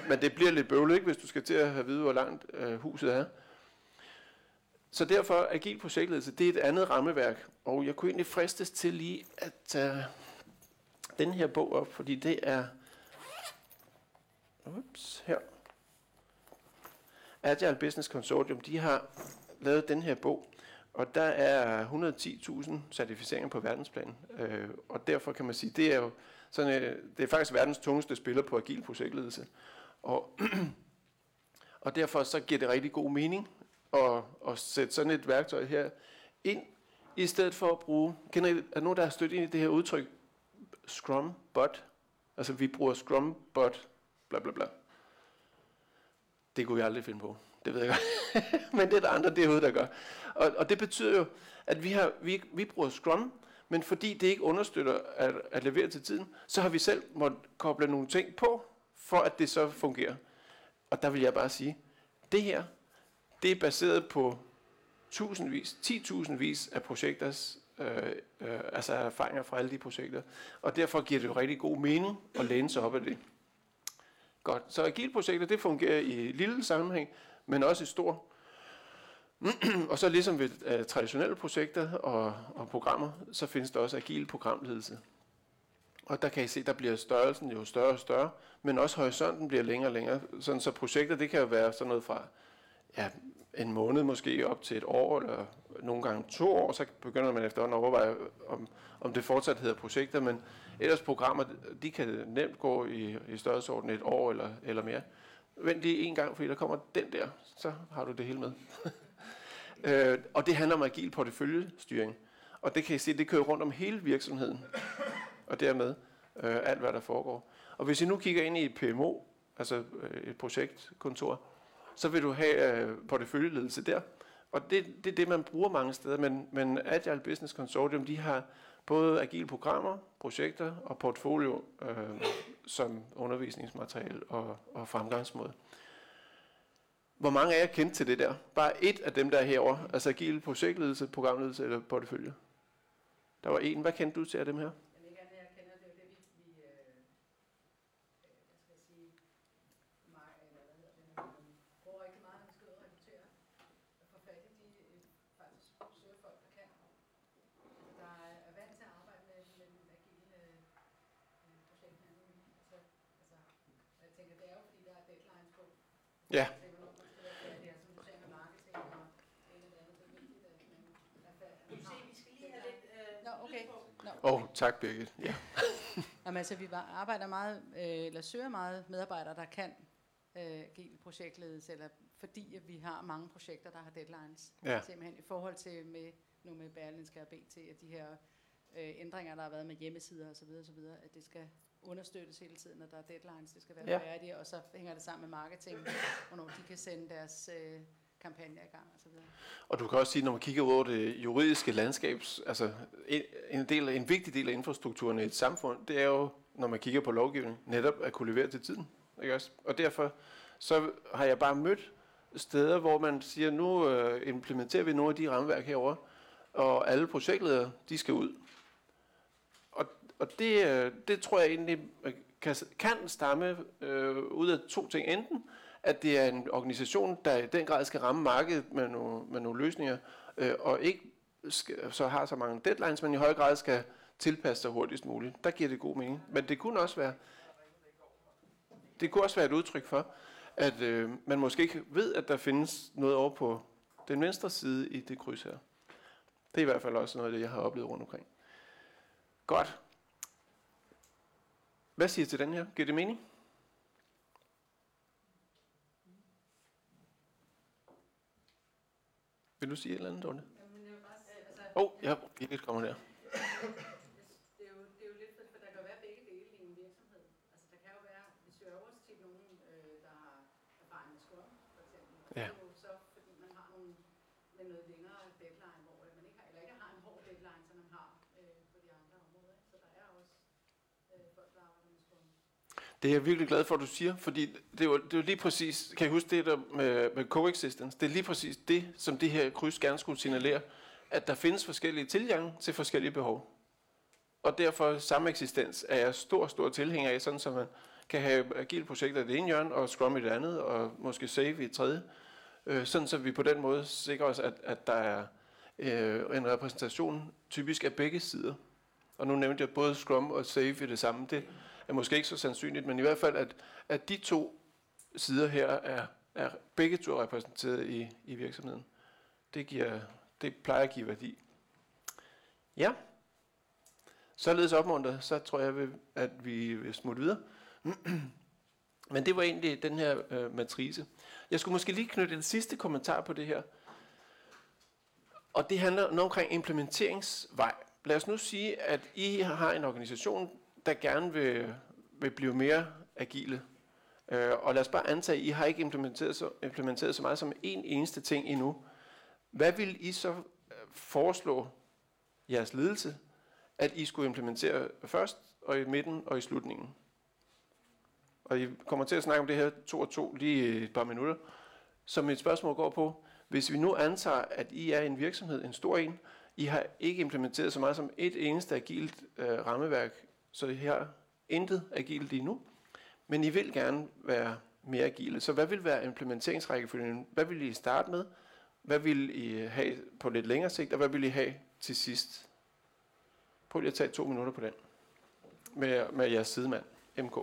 men det bliver lidt bøvlet, ikke, hvis du skal til at have vide, hvor langt øh, huset er. Så derfor, agil projektledelse, det er et andet rammeværk. Og jeg kunne egentlig fristes til lige at tage den her bog op, fordi det er ups, her. Agile Business Consortium, de har lavet den her bog, og der er 110.000 certificeringer på verdensplan. Øh, og derfor kan man sige, det er jo sådan, øh, det er faktisk verdens tungeste spiller på agil projektledelse. Og, og derfor så giver det rigtig god mening at, at sætte sådan et værktøj her ind, i stedet for at bruge, kender I, er nogen, der har stødt ind i det her udtryk, Scrum Bot? Altså vi bruger Scrum Bot, bla bla bla. Det kunne vi aldrig finde på. Det ved jeg godt. men det er der andre derude, der gør. Og, og det betyder jo, at vi, har, vi, vi bruger Scrum, men fordi det ikke understøtter at, at levere til tiden, så har vi selv måttet koble nogle ting på, for at det så fungerer. Og der vil jeg bare sige, det her, det er baseret på tusindvis, 10.000 vis af projekters øh, øh, altså erfaringer fra alle de projekter. Og derfor giver det jo rigtig god mening at læne sig op af det. Godt, så agile projekter, det fungerer i lille sammenhæng, men også i stor. og så ligesom ved uh, traditionelle projekter og, og programmer, så findes der også agil programledelse. Og der kan I se, der bliver størrelsen jo større og større, men også horisonten bliver længere og længere. Sådan, så projekter, det kan jo være sådan noget fra ja, en måned måske op til et år, eller nogle gange to år, så begynder man efterhånden at overveje, om, om det fortsat hedder projekter, men ellers programmer, de kan nemt gå i, i størrelsesorden et år eller, eller mere. Vent lige en gang, fordi der kommer den der, så har du det hele med. øh, og det handler om agil porteføljestyring. Og det kan I se, det kører rundt om hele virksomheden, og dermed øh, alt, hvad der foregår. Og hvis I nu kigger ind i et PMO, altså øh, et projektkontor, så vil du have øh, porteføljeledelse der. Og det, det er det, man bruger mange steder, men, men Agile Business Consortium, de har både agile programmer, projekter og portfolio øh, som undervisningsmateriale og, og fremgangsmåde. Hvor mange af jer kendte til det der? Bare et af dem, der er herovre, altså agile projektledelse, programledelse eller portefølje. Der var en. Hvad kendte du til af dem her? Men ikke andet, jeg kender det, er jo det vi, vi øh, øh, hvad skal jeg sige, mig, eller hvad hedder det, nu, men bruger rigtig meget, når vi skal ud og rekruttere. Og få fat i de øh, faktisk søger folk, der kan. Altså, der er, er vant til at arbejde med, med den agile øh, øh, projekthandling. Altså, altså, og jeg tænker, det er jo fordi, der er deadlines på. Ja. Til, hvornår man skal være færdig, og som du sagde med marketing og det ene og det andet, det er vigtigt, at man er færdig. Du se, vi skal lige have lidt øh, Nå, okay. lyd på. Nå, Åh, oh, tak Birgit. Ja. Jamen, altså, vi arbejder meget, øh, eller søger meget medarbejdere, der kan øh, agil projektledelse, eller fordi at vi har mange projekter, der har deadlines. Ja. Simpelthen i forhold til med, nu med Berlinske og BT, at de her øh, ændringer, der har været med hjemmesider osv., osv., at det skal understøttes hele tiden, når der er deadlines, det skal være Ja. færdige, og så hænger det sammen med marketing, hvornår de kan sende deres øh, kampagner i gang osv. Og du kan også sige, når man kigger ud over det juridiske landskab, altså en, en, del, en vigtig del af infrastrukturen i et samfund, det er jo, når man kigger på lovgivning, netop at kunne levere til tiden. Ikke også? Og derfor så har jeg bare mødt steder, hvor man siger, nu øh, implementerer vi nogle af de rammeværk herover, og alle projektledere, de skal ud. Og, og det, øh, det tror jeg egentlig øh, kan, kan stamme øh, ud af to ting. Enten at det er en organisation, der i den grad skal ramme markedet med nogle, med nogle løsninger, øh, og ikke skal, så har så mange deadlines, men i høj grad skal tilpasse sig hurtigst muligt. Der giver det god mening. Men det kunne også være, det kunne også være et udtryk for, at øh, man måske ikke ved, at der findes noget over på den venstre side i det kryds her. Det er i hvert fald også noget af det, jeg har oplevet rundt omkring. Godt. Hvad siger I til den her? Giver det mening? Vil du sige et eller andet, Dorte? Sige, altså, Åh, oh, ja, Birgit kommer der. det er jo, det er jo lidt, for der kan være begge dele i en virksomhed. Altså, der kan jo være, vi jo også til nogen, øh, der har erfaring med Scrum, for eksempel. Ja. Det er jo så, fordi man har nogle, med noget længere deadline, hvor man ikke har, eller ikke har en hård deadline, som man har øh, på de andre områder. ikke? Så der er også øh, folk, der arbejder med Scrum. Det er jeg virkelig glad for, at du siger, fordi det er det er jo lige præcis, kan jeg huske det der med, med coexistence? Det er lige præcis det, som det her kryds gerne skulle signalere, at der findes forskellige tilgange til forskellige behov. Og derfor samme eksistens er jeg stor, stor tilhænger af, sådan så man kan have agile projekter i det ene hjørne, og Scrum i det andet, og måske Save i det tredje. Øh, sådan så vi på den måde sikrer os, at, at der er øh, en repræsentation typisk af begge sider. Og nu nævnte jeg både Scrum og Save i det samme. Det er måske ikke så sandsynligt, men i hvert fald, at, at de to sider her er, er begge to repræsenteret i, i virksomheden. Det, giver, det plejer at give værdi. Ja. Således opmuntret, så tror jeg, at vi vil smutte videre. Men det var egentlig den her øh, matrice. Jeg skulle måske lige knytte en sidste kommentar på det her. Og det handler noget omkring implementeringsvej. Lad os nu sige, at I har en organisation, der gerne vil, vil blive mere agile. Øh, og lad os bare antage, at I har ikke implementeret så, implementeret så meget som en eneste ting endnu. Hvad vil I så øh, foreslå jeres ledelse, at I skulle implementere først, og i midten og i slutningen? Og I kommer til at snakke om det her to og to lige et par minutter. Så mit spørgsmål går på, hvis vi nu antager, at I er en virksomhed, en stor en, I har ikke implementeret så meget som et eneste agilt øh, rammeværk, så I har intet agilt lige nu, men I vil gerne være mere agile. Så hvad vil være implementeringsrækkefølgen? Hvad vil I starte med? Hvad vil I have på lidt længere sigt, og hvad vil I have til sidst? Prøv lige at tage to minutter på den. Med, med jeres sidemand, MK.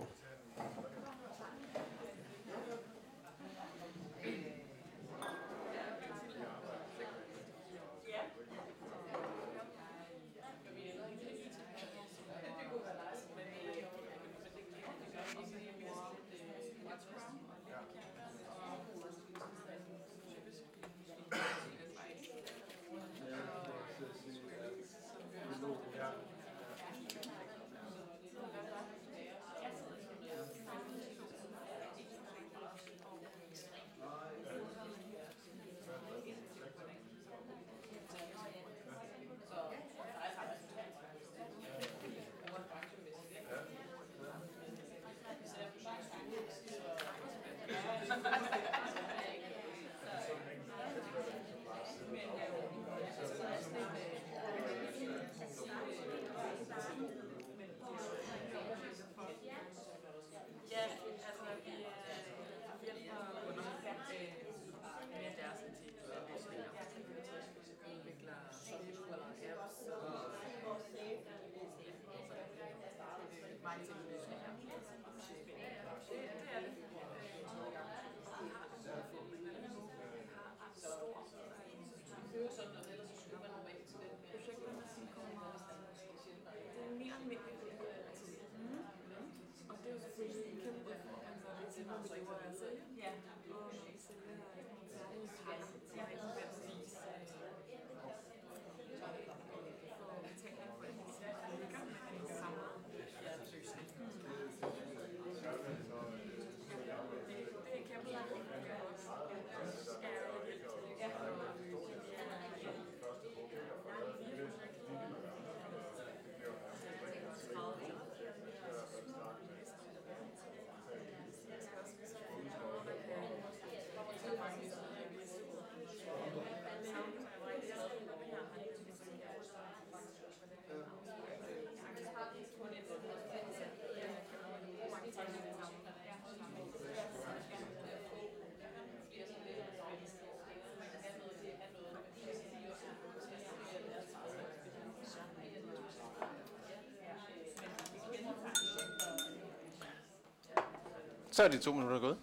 Så er de to minutter gået.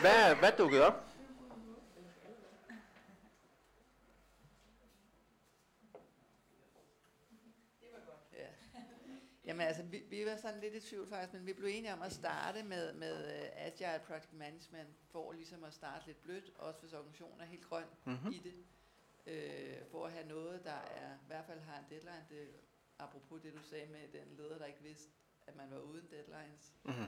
Hvad, hvad dukkede op? Ja. Jamen altså, vi, vi var sådan lidt i tvivl faktisk, men vi blev enige om at starte med, med uh, Agile Project Management, for ligesom at starte lidt blødt, også hvis organisationen er helt grøn Mhm. mm-hmm. i det. øh, for at have noget, der er, i hvert fald har en deadline. Det, apropos det, du sagde med den leder, der ikke vidste, at man var uden deadlines. Mm-hmm.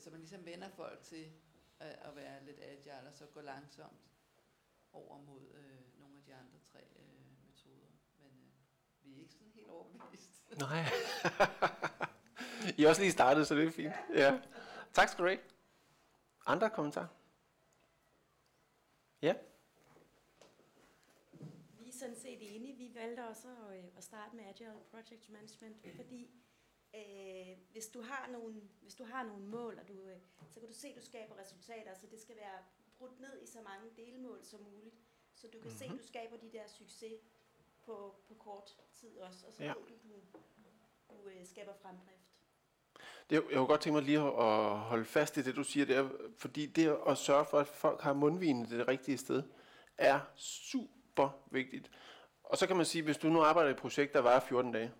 Så man ligesom vender folk til at, at være lidt agile, og så gå langsomt over mod øh, nogle af de andre tre øh, metoder. Men øh, vi er ikke sådan helt overbevist. Nej. I er også lige startet, så det er fint. Ja. Tak skal du have. Andre kommentarer? Ja. Vi er sådan set enige. Vi valgte også at, øh, at starte med Agile Project Management, fordi øh, hvis, du har nogle, hvis du har nogle mål, og du, øh, så kan du se, at du skaber resultater, så det skal være brudt ned i så mange delmål som muligt, så du kan mm-hmm. se, at du skaber de der succes på, på kort tid også, og så Ja. ved du, du, du øh, skaber fremdrift. Det, jeg kunne godt tænke mig lige at at holde fast i det, du siger der, fordi det at sørge for, at folk har mundvinen det rigtige sted, er super vigtigt. Og så kan man sige, hvis du nu arbejder i et projekt, der varer 14 dage,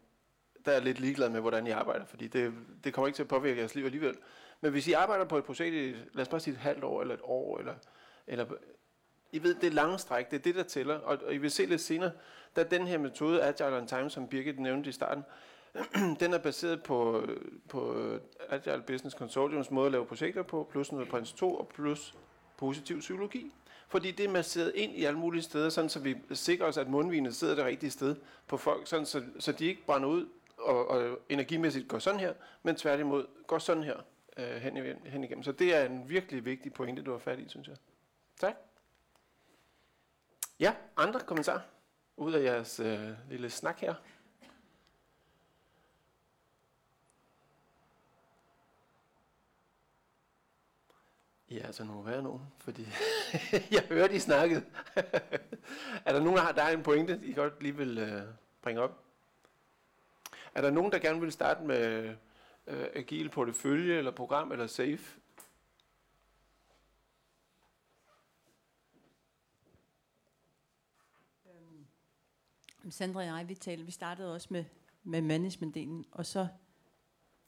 der er jeg lidt ligeglad med, hvordan I arbejder, fordi det, det kommer ikke til at påvirke jeres liv alligevel. Men hvis I arbejder på et projekt i, lad os bare sige et halvt år, eller et år, eller, eller I ved, det er lange stræk, det er det, der tæller. Og, og I vil se lidt senere, da den her metode, Agile on Time, som Birgit nævnte i starten, den er baseret på, på Agile Business Consortiums måde at lave projekter på, plus noget Prins 2 og plus positiv psykologi. Fordi det er masseret ind i alle mulige steder, sådan så vi sikrer os, at mundvinet sidder det rigtige sted på folk, sådan så, så de ikke brænder ud og, og energimæssigt går sådan her, men tværtimod går sådan her øh, hen, i- hen igennem. Så det er en virkelig vigtig pointe, du har fat i, synes jeg. Tak. Ja, andre kommentarer ud af jeres øh, lille snak her? I er altså nogle værre nogen, fordi jeg hørte, I snakkede. er der nogen, der har, der er en pointe, I godt lige vil øh, bringe op? Er der nogen, der gerne vil starte med øh, agil portefølje, eller program, eller safe? Øhm, Sandra og jeg, vi, talte, vi startede også med, med management-delen, og så... så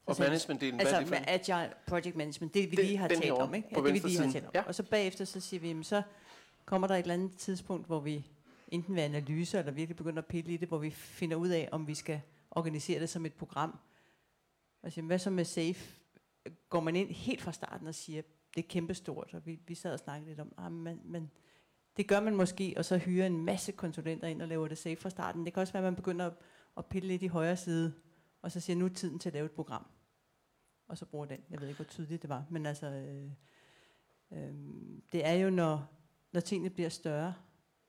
Og sagde vi- managementdelen, Altså hvad er det med for? Agile Project Management, det vi Det- lige har talt om, ikke? Ja, det vi lige har talt om. Ja. Og så bagefter, så siger vi, jamen, så kommer der et eller andet tidspunkt, hvor vi enten ved analyse, eller virkelig begynder at pille i det, hvor vi finder ud af, om vi skal organisere det som et program. Og siger, hvad så med SAFE? Går man ind helt fra starten og siger, det er kæmpestort, og vi, vi sad og snakkede lidt om, ah, men, men det gør man måske, og så hyrer en masse konsulenter ind og laver det safe fra starten. Det kan også være, at man begynder at, at pille lidt i højre side, og så siger, nu er tiden til at lave et program. Og så bruger den. Jeg ved ikke, hvor tydeligt det var, men altså, øh, øh, det er jo, når, når tingene bliver større,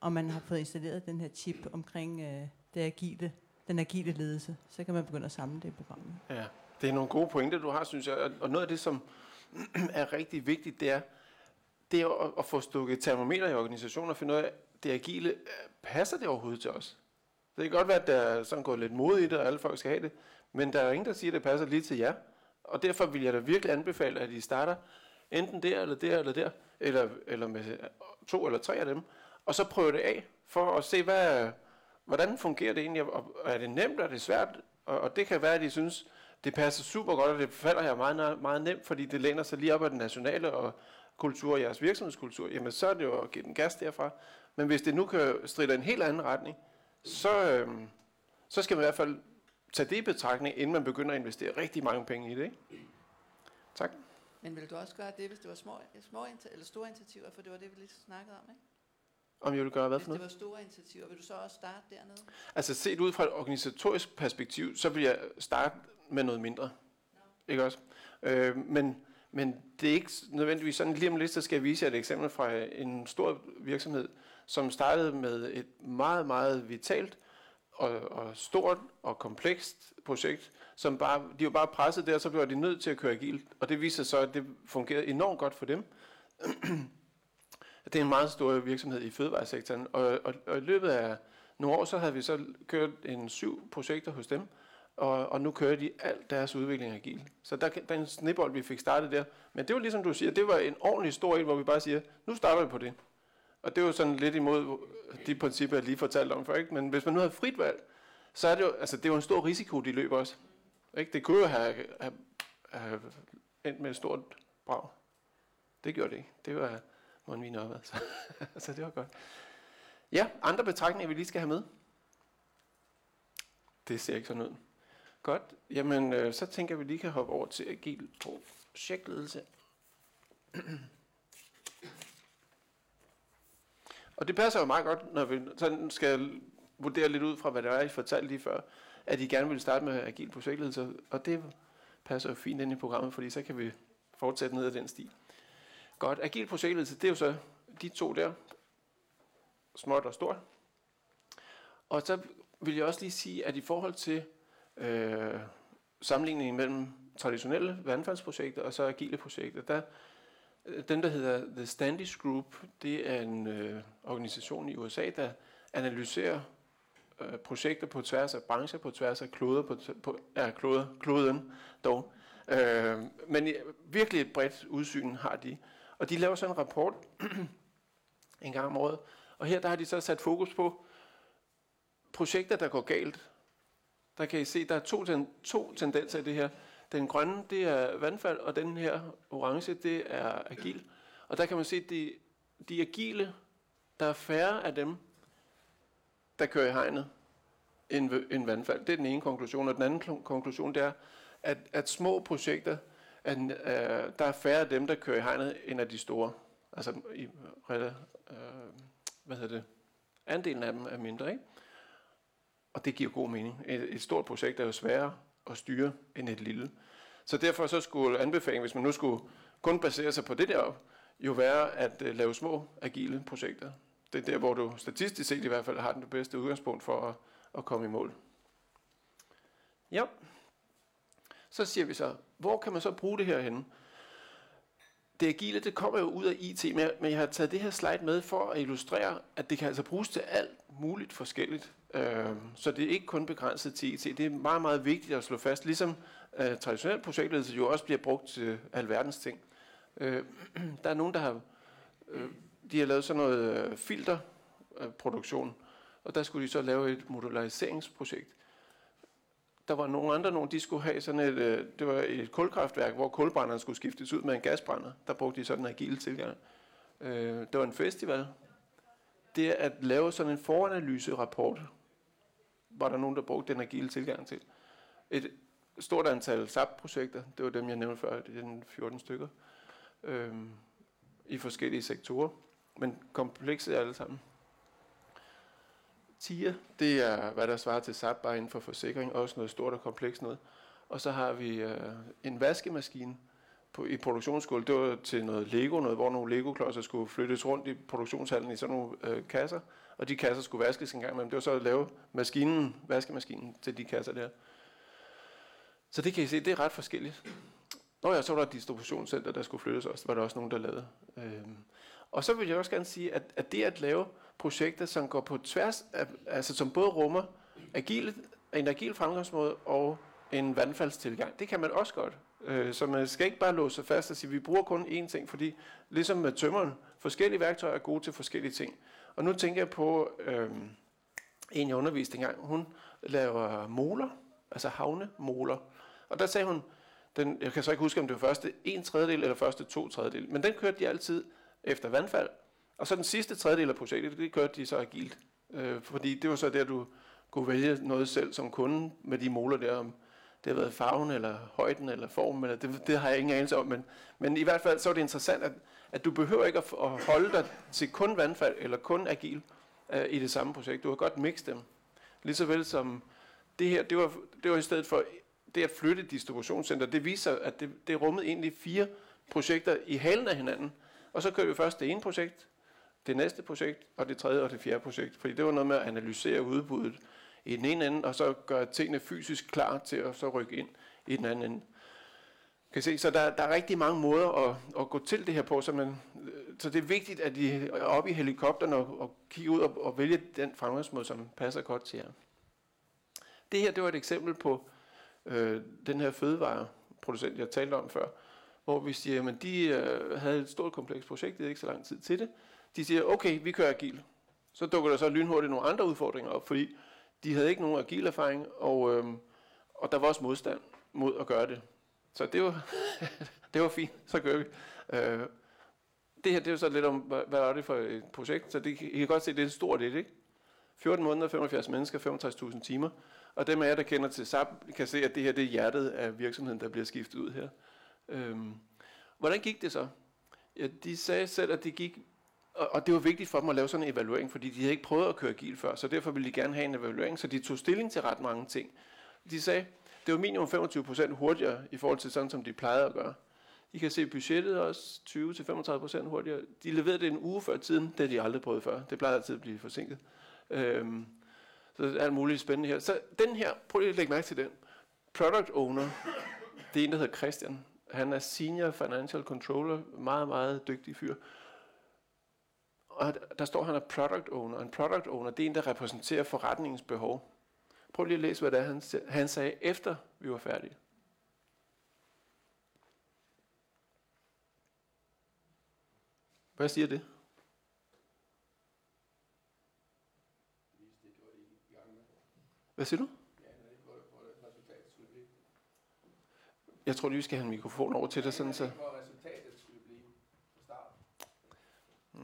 og man har fået installeret den her chip omkring øh, det agile, den agile ledelse, så kan man begynde at samle det i programmet. Ja, det er nogle gode pointer, du har, synes jeg. Og- noget af det, som er rigtig vigtigt, det er, det er at, at få stukket termometer i organisationen og finde ud af, det agile, øh, passer det overhovedet til os? Det kan godt være, at der er sådan gået lidt mod i det, og alle folk skal have det, men der er ingen, der siger, at det passer lige til jer. Og derfor vil jeg da virkelig anbefale, at I starter enten der, eller der, eller der, eller, eller med to eller tre af dem, og så prøve det af, for at se, hvad, hvordan fungerer det egentlig, og er det nemt, er det svært, og, og det kan være, at de synes, det passer super godt, og det falder her meget, meget nemt, fordi det læner sig lige op af den nationale og kultur, jeres virksomhedskultur, jamen så er det jo at give den gas derfra. Men hvis det nu kan stride i en helt anden retning, så, øhm, så skal man i hvert fald tage det i betragtning, inden man begynder at investere rigtig mange penge i det. Ikke? Tak. Men vil du også gøre det, hvis det var små, små eller store initiativer, for det var det, vi lige snakkede om, ikke? Om jeg vil gøre hvad Hvis for det noget? var store initiativer, vil du så også starte dernede? Altså set ud fra et organisatorisk perspektiv, så vil jeg starte med noget mindre. Ikke også? Øh, men, men det er ikke nødvendigvis sådan. Lige om lidt, så skal jeg vise jer et eksempel fra en stor virksomhed, som startede med et meget, meget vitalt og, og stort og komplekst projekt, som bare, de var bare presset der, så blev de nødt til at køre agilt. Og det viser sig så, at det fungerede enormt godt for dem. Det er en meget stor virksomhed i fødevaresektoren, og, og, og i løbet af nogle år, så havde vi så kørt en syv projekter hos dem, og, og nu kører de alt deres udvikling agil. Så der, der er en snibbold, vi fik startet der. Men det var ligesom du siger, det var en ordentlig stor en, hvor vi bare siger, nu starter vi på det. Og det er jo sådan lidt imod øh, de principper, jeg lige fortalte om før. Ikke? Men hvis man nu har frit valg, så er det jo, altså det er jo en stor risiko, de løber også. Ikke? Det kunne jo have, have, have endt med et stort brag. Det gjorde det ikke. Det var mundvin op, altså. så altså, det var godt. Ja, andre betragtninger, vi lige skal have med? Det ser ikke sådan ud. Godt. Jamen, øh, så tænker jeg, at vi lige kan hoppe over til agil projektledelse. Og det passer jo meget godt, når vi sådan skal vurdere lidt ud fra, hvad det er, I fortalte lige før, at I gerne vil starte med agil projektledelse, og det passer jo fint ind i programmet, fordi så kan vi fortsætte ned ad den sti. Godt, agil projektledelse, det er jo så de to der, småt og stort. Og så vil jeg også lige sige, at i forhold til øh, sammenligningen mellem traditionelle vandfaldsprojekter og så agile projekter, der øh, den, der hedder The Standish Group, det er en øh, organisation i USA, der analyserer øh, projekter på tværs af brancher, på tværs af kloder, på, på ja, kloder, kloden dog. Øh, men virkelig et bredt udsyn har de. Og de laver sådan en rapport en gang om året. Og her der har de så sat fokus på projekter, der går galt. Der kan I se, der er to, ten, to tendenser i det her. Den grønne, det er vandfald, og den her orange, det er agil. Og der kan man se, at de, de agile, der er færre af dem, der kører i hegnet, end, end vandfald. Det er den ene konklusion. Og den anden konklusion, det er, at, at små projekter, at, øh, der er færre af dem, der kører i hegnet, end af de store. Altså, i, øh, øh, hvad hedder det? Andelen af dem er mindre, ikke? Og det giver god mening. Et, et stort projekt er jo sværere at styre end et lille. Så derfor så skulle anbefalingen, hvis man nu skulle kun basere sig på det der, jo være at øh, lave små, agile projekter. Det er der, hvor du statistisk set i hvert fald har den bedste udgangspunkt for at, at komme i mål. Ja. Så siger vi så, hvor kan man så bruge det her henne? Det agile, det kommer jo ud af IT, men jeg har taget det her slide med for at illustrere, at det kan altså bruges til alt muligt forskelligt. Øh, så det er ikke kun begrænset til IT. Det er meget, meget vigtigt at slå fast, ligesom øh, traditionel projektledelse jo også bliver brugt til alverdens ting. Øh, der er nogen, der har, øh, de har lavet sådan noget øh, filterproduktion, og der skulle de så lave et modulariseringsprojekt. Der var nogle andre, nogle, de skulle have sådan et, øh, det var et kulkraftværk, hvor kulbrænderen skulle skiftes ud med en gasbrænder. Der brugte de sådan en agil tilgang. Øh, det var en festival. Det at lave sådan en foranalyse-rapport, var der nogen, der brugte den agile tilgang til. Et stort antal SAP-projekter, det var dem, jeg nævnte før, det er 14 stykker, øh, i forskellige sektorer, men komplekse alle sammen. TIA, det er, hvad der svarer til SAP, bare inden for forsikring, også noget stort og komplekst noget. Og så har vi øh, en vaskemaskine på, i produktionsskole. Det var til noget Lego, noget, hvor nogle Lego-klodser skulle flyttes rundt i produktionshallen i sådan nogle øh, kasser og de kasser skulle vaskes en gang imellem. Det var så at lave maskinen, vaskemaskinen til de kasser der. Så det kan I se, det er ret forskelligt. Nå ja, så var der et distributionscenter, der skulle flyttes også. Det var der også nogen, der lavede. Øhm. Og så vil jeg også gerne sige, at, at det at lave projekter, som går på tværs, af, altså som både rummer agile, en agil fremgangsmåde og en vandfaldstilgang, det kan man også godt. Øh, så man skal ikke bare låse sig fast og sige, at vi bruger kun én ting, fordi ligesom med tømmeren, forskellige værktøjer er gode til forskellige ting. Og nu tænker jeg på øh, en, jeg underviste engang. Hun laver moler, altså havnemoler. Og der sagde hun, den, jeg kan så ikke huske, om det var første en tredjedel eller første to tredjedel, men den kørte de altid efter vandfald. Og så den sidste tredjedel af projektet, det kørte de så agilt. Øh, fordi det var så der, du kunne vælge noget selv som kunde med de måler der, om det har været farven, eller højden, eller formen, eller det, det har jeg ingen anelse om, men, men i hvert fald så er det interessant, at at du behøver ikke at, at holde dig til kun vandfald eller kun agil øh, i det samme projekt. Du har godt mixe dem. Ligeså vel som det her, det var, det var i stedet for det at flytte distributionscenter, det viser, at det, det rummede egentlig fire projekter i halen af hinanden. Og så kører vi først det ene projekt, det næste projekt, og det tredje og det fjerde projekt. Fordi det var noget med at analysere udbuddet i den ene ende, og så gøre tingene fysisk klar til at så rykke ind i den anden ende. Kan se, så der, der er rigtig mange måder at, at gå til det her på, så, man, så det er vigtigt, at I er oppe i helikopteren og, og kigge ud og, og vælge den fremgangsmåde, som passer godt til jer. Det her, det var et eksempel på øh, den her fødevareproducent, jeg talte om før, hvor vi siger, at de øh, havde et stort komplekst projekt, det er ikke så lang tid til det. De siger, okay, vi kører agil. Så dukker der så lynhurtigt nogle andre udfordringer op, fordi de havde ikke nogen agil erfaring, og, øh, og der var også modstand mod at gøre det. Så det var, det var fint, så gør vi. Øh, det her det er jo så lidt om, hvad, hvad er det for et projekt, så det, I kan godt se, det er et stort et, ikke? 14 måneder, 75 mennesker, 65.000 timer. Og dem af jer, der kender til SAP, kan se, at det her det er hjertet af virksomheden, der bliver skiftet ud her. Øhm, hvordan gik det så? Ja, de sagde selv, at det gik, og, og det var vigtigt for dem at lave sådan en evaluering, fordi de havde ikke prøvet at køre agil før, så derfor ville de gerne have en evaluering, så de tog stilling til ret mange ting. De sagde, det var minimum 25% hurtigere i forhold til sådan, som de plejede at gøre. I kan se budgettet også 20-35% hurtigere. De leverede det en uge før tiden, det har de aldrig prøvet før. Det plejer altid at blive forsinket. Øhm, så det er alt muligt spændende her. Så den her, prøv lige at lægge mærke til den. Product owner, det er en, der hedder Christian. Han er senior financial controller, meget, meget dygtig fyr. Og der står, at han er product owner. En product owner, det er en, der repræsenterer forretningens behov. Prøv lige at læse, hvad det er, han, han sagde, efter vi var færdige. Hvad siger det? Hvad siger du? Jeg tror lige, vi skal have en mikrofon over til dig, sådan så...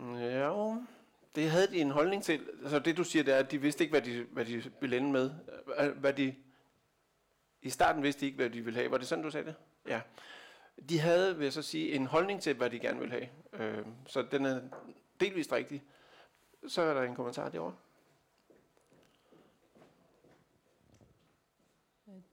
Ja, det havde de en holdning til. Altså det du siger, det er, at de vidste ikke, hvad de, hvad de ville ende med. Hvad de, I starten vidste de ikke, hvad de ville have. Var det sådan, du sagde det? Ja. De havde, vil jeg så sige, en holdning til, hvad de gerne ville have. Øh, så den er delvist rigtig. Så er der en kommentar derovre.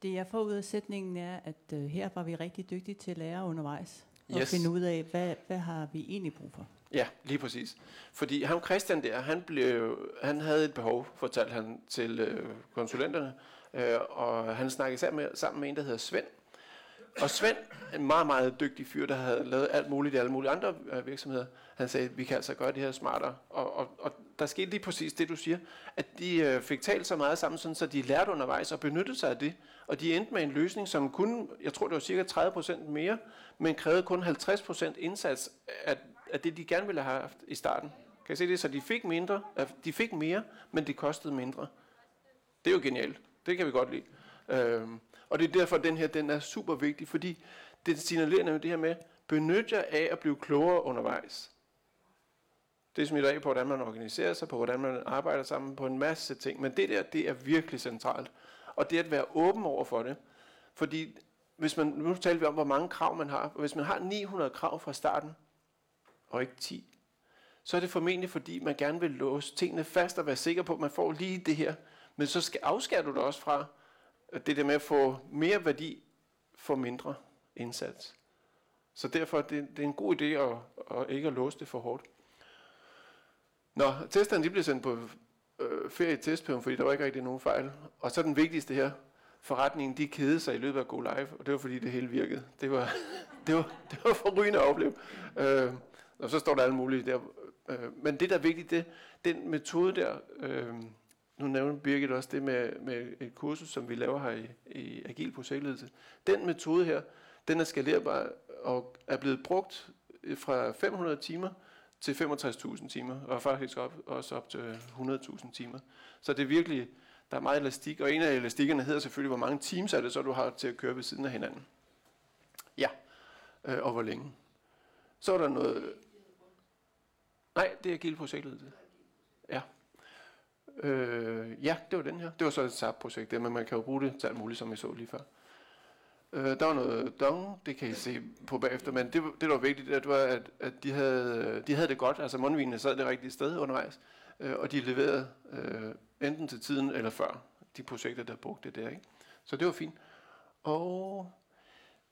Det jeg får ud af sætningen er, at øh, her var vi rigtig dygtige til at lære undervejs. Og Yes. finde ud af, hvad, hvad har vi egentlig brug for. Ja, lige præcis. Fordi ham Christian der, han, blev, han havde et behov, fortalte han til øh, konsulenterne, øh, og han snakkede sammen med, sammen med en, der hedder Svend. Og Svend, en meget, meget dygtig fyr, der havde lavet alt muligt i alle mulige andre øh, virksomheder, han sagde, vi kan altså gøre det her smartere. Og, og, og der skete lige præcis det, du siger, at de øh, fik talt så meget sammen, sådan, så de lærte undervejs og benyttede sig af det. Og de endte med en løsning, som kun, jeg tror det var cirka 30% mere, men krævede kun 50% indsats af, af det, de gerne ville have haft i starten. Kan I se det? Så de fik mindre, øh, de fik mere, men det kostede mindre. Det er jo genialt. Det kan vi godt lide. Øhm, og det er derfor, at den her den er super vigtig, fordi det signalerer nemlig det her med, benyt jer af at blive klogere undervejs. Det er smitter af på, hvordan man organiserer sig, på hvordan man arbejder sammen, på en masse ting. Men det der, det er virkelig centralt. Og det at være åben over for det. Fordi hvis man, nu taler vi om, hvor mange krav man har. Hvis man har 900 krav fra starten, og ikke 10, så er det formentlig, fordi man gerne vil låse tingene fast og være sikker på, at man får lige det her. Men så skal, afskærer du dig også fra det der med at få mere værdi for mindre indsats. Så derfor det, det er en god idé at, at ikke at låse det for hårdt. Nå, testerne de blev sendt på øh, ferie i testperioden, fordi der var ikke rigtig nogen fejl. Og så den vigtigste her, forretningen, de kede sig i løbet af Go live, og det var fordi det hele virkede. Det var, det var, det var forrygende at opleve. Øh, og så står der alle mulige der. Øh, men det, der er vigtigt, det den metode der, øh, nu nævner Birgit også det med, med et kursus, som vi laver her i, i Agil Projektledelse. Den metode her, den er skalerbar og er blevet brugt fra 500 timer til 65.000 timer, og faktisk op, også op til 100.000 timer. Så det er virkelig, der er meget elastik, og en af elastikkerne hedder selvfølgelig, hvor mange teams er det, så du har til at køre ved siden af hinanden. Ja, øh, og hvor længe. Så er der noget... Nej, det er Agil Projektledelse. Ja. Øh, ja, det var den her. Det var så et SAP-projekt, men man kan jo bruge det til alt muligt, som vi så lige før. Øh, der var noget dong, det kan I se på bagefter, men det, det der var vigtigt, det var, at, at de, havde, de havde det godt, altså mundvinene sad det rigtige sted undervejs, øh, og de leverede øh, enten til tiden eller før de projekter, der brugte det der. Ikke? Så det var fint. Og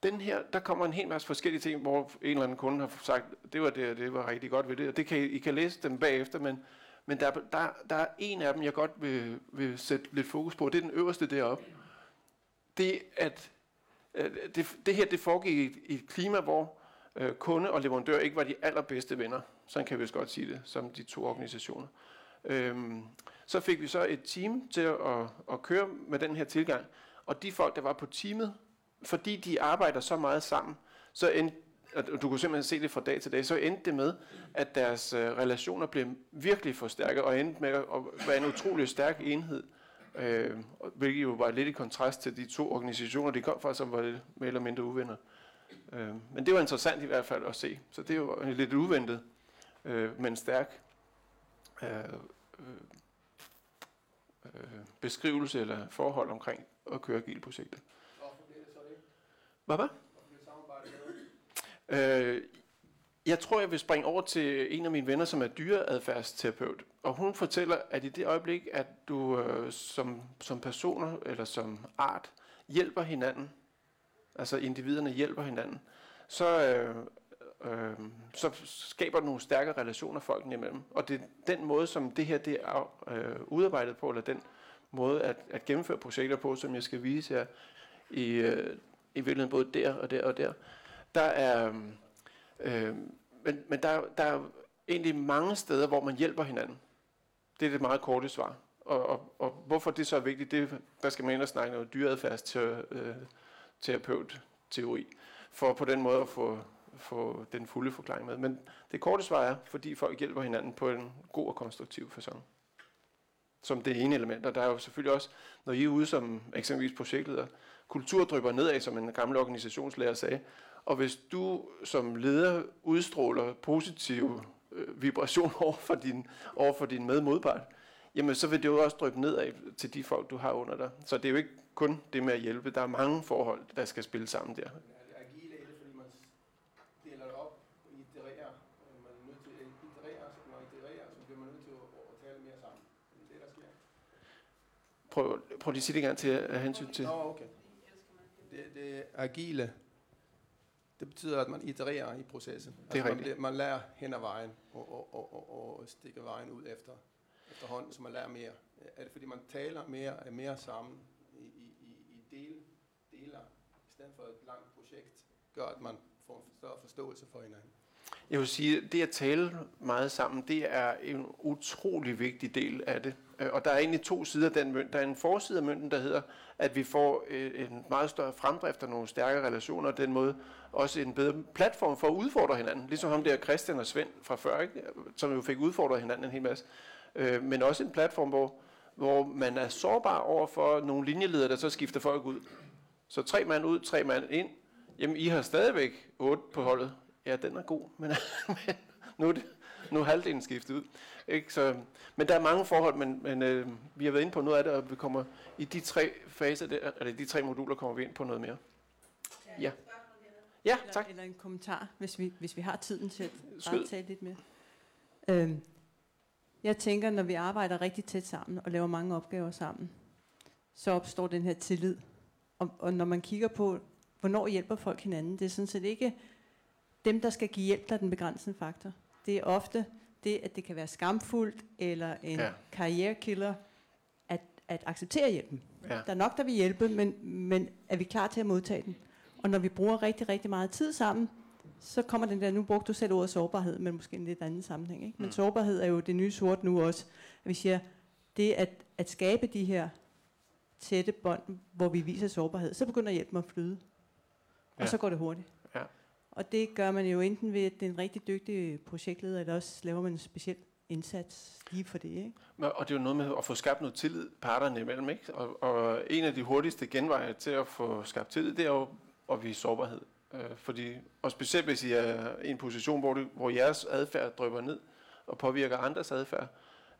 den her, der kommer en hel masse forskellige ting, hvor en eller anden kunde har sagt, det var det, det var rigtig godt ved det, og det kan I, I kan læse dem bagefter, men, men der, der, der er en af dem, jeg godt vil, vil sætte lidt fokus på, det er den øverste deroppe. Det at øh, det, det her det foregik i et, i et klima, hvor øh, kunde og leverandør ikke var de allerbedste venner. Sådan kan vi også godt sige det, som de to organisationer. Øhm, så fik vi så et team til at, at, at køre med den her tilgang. Og de folk, der var på teamet, fordi de arbejder så meget sammen, så endte, og du kunne simpelthen se det fra dag til dag, så endte det med, at deres øh, relationer blev virkelig forstærket, og endte med at være en utrolig stærk enhed. Øh, hvilket jo var lidt i kontrast til de to organisationer, de kom fra, som var lidt mere eller mindre uvenner. Øh, men det var interessant i hvert fald at se, så det var lidt uventet. øh, men stærk øh, øh, øh, beskrivelse eller forhold omkring at køre agile projekter. Hvorfor bliver det så det? Hvad hvad? Øh, jeg tror, jeg vil springe over til en af mine venner, som er dyreadfærdsterapeut. Og hun fortæller, at i det øjeblik, at du øh, som, som personer eller som art hjælper hinanden, altså individerne hjælper hinanden, så, øh, øh, så skaber du nogle stærke relationer folkene imellem. Og det er den måde, som det her det er øh, udarbejdet på, eller den måde at, at gennemføre projekter på, som jeg skal vise jer i, øh, i virkeligheden både der og der og der. Der er... Øhm, øh, men men der, der er egentlig mange steder, hvor man hjælper hinanden. Det er det meget korte svar. Og, og, og hvorfor det så er vigtigt, det, der skal man ind og snakke noget dyreadfærdsterapeut-teori, for på den måde at få, få den fulde forklaring med. Men det korte svar er, fordi folk hjælper hinanden på en god og konstruktiv façon. Som det ene element. Og der er jo selvfølgelig også, når I er ude som eksempelvis projektleder, kultur drypper nedad, som en gammel organisationslærer sagde, og hvis du som leder udstråler positiv øh, vibration over for din, over for din medmodpart, jamen så vil det jo også dryppe nedad til de folk, du har under dig. Så det er jo ikke kun det med at hjælpe. Der er mange forhold, der skal spille sammen der. Er agile er det, fordi man deler det op og itererer. Øh, Man er nødt til at iterere, så man itererer, så bliver man nødt til at, at tale mere sammen. Det er det, der sker. Prøv, prøv lige at sige det igen til af hensyn til. Nå, okay. Det, det agile, det betyder, at man itererer i processen. Det er man, rigtigt. bliver- man lærer hen ad vejen og, og, og, og, og stikker vejen ud efter, efterhånden, så man lærer mere. Er det fordi, man taler mere, er mere sammen i, i, i, i del, deler, i stedet for et langt projekt, gør, at man får en større forståelse for hinanden? Jeg vil sige, at det at tale meget sammen, det er en utrolig vigtig del af det. Øh, og der er egentlig to sider af den mønt. Der er en forside af mønten, der hedder, at vi får øh, en meget større fremdrift og nogle stærkere relationer, og den måde også en bedre platform for at udfordre hinanden. Ligesom ham der Christian og Svend fra før, ikke? som jo fik udfordret hinanden en hel masse. Øh, men også en platform, hvor, hvor man er sårbar over for nogle linjeledere, der så skifter folk ud. Så tre mand ud, tre mand ind. Jamen, I har stadigvæk otte på holdet. Ja, den er god, men, men nu, er det, nu er halvdelen skiftet ud. Ikke? Så, men der er mange forhold, men, men øh, vi har været inde på noget af det, og vi kommer i de tre faser, der, eller de tre moduler, kommer vi ind på noget mere. Ja. Ja, eller, tak. Eller en kommentar, hvis vi, hvis vi har tiden til at bare tale lidt mere. Øhm, jeg tænker, når vi arbejder rigtig tæt sammen og laver mange opgaver sammen, så opstår den her tillid. Og, og når man kigger på, hvornår hjælper folk hinanden, det er sådan set ikke dem, der skal give hjælp, der er den begrænsende faktor. Det er ofte det, at det kan være skamfuldt eller en Ja. karrierekiller at, at acceptere hjælpen. Ja. Der er nok, der vil hjælpe, men, men er vi klar til at modtage den? Og når vi bruger rigtig, rigtig meget tid sammen, så kommer den der, nu brugte du selv ordet sårbarhed, men måske en lidt anden sammenhæng. Ikke? Men Mm. sårbarhed er jo det nye sort nu også. At vi siger, det at, at skabe de her tætte bånd, hvor vi viser sårbarhed, så begynder hjælpen at flyde. Og Ja. så går det hurtigt. Og det gør man jo enten ved, at det er en rigtig dygtig projektleder, eller også laver man en speciel indsats lige for det. Ikke? Men- Og det er jo noget med at få skabt noget tillid parterne imellem. Ikke? Og, og en af de hurtigste genveje til at få skabt tillid, det er jo at vise sårbarhed. Øh, fordi, og specielt hvis I er i en position, hvor, det, hvor jeres adfærd drypper ned og påvirker andres adfærd,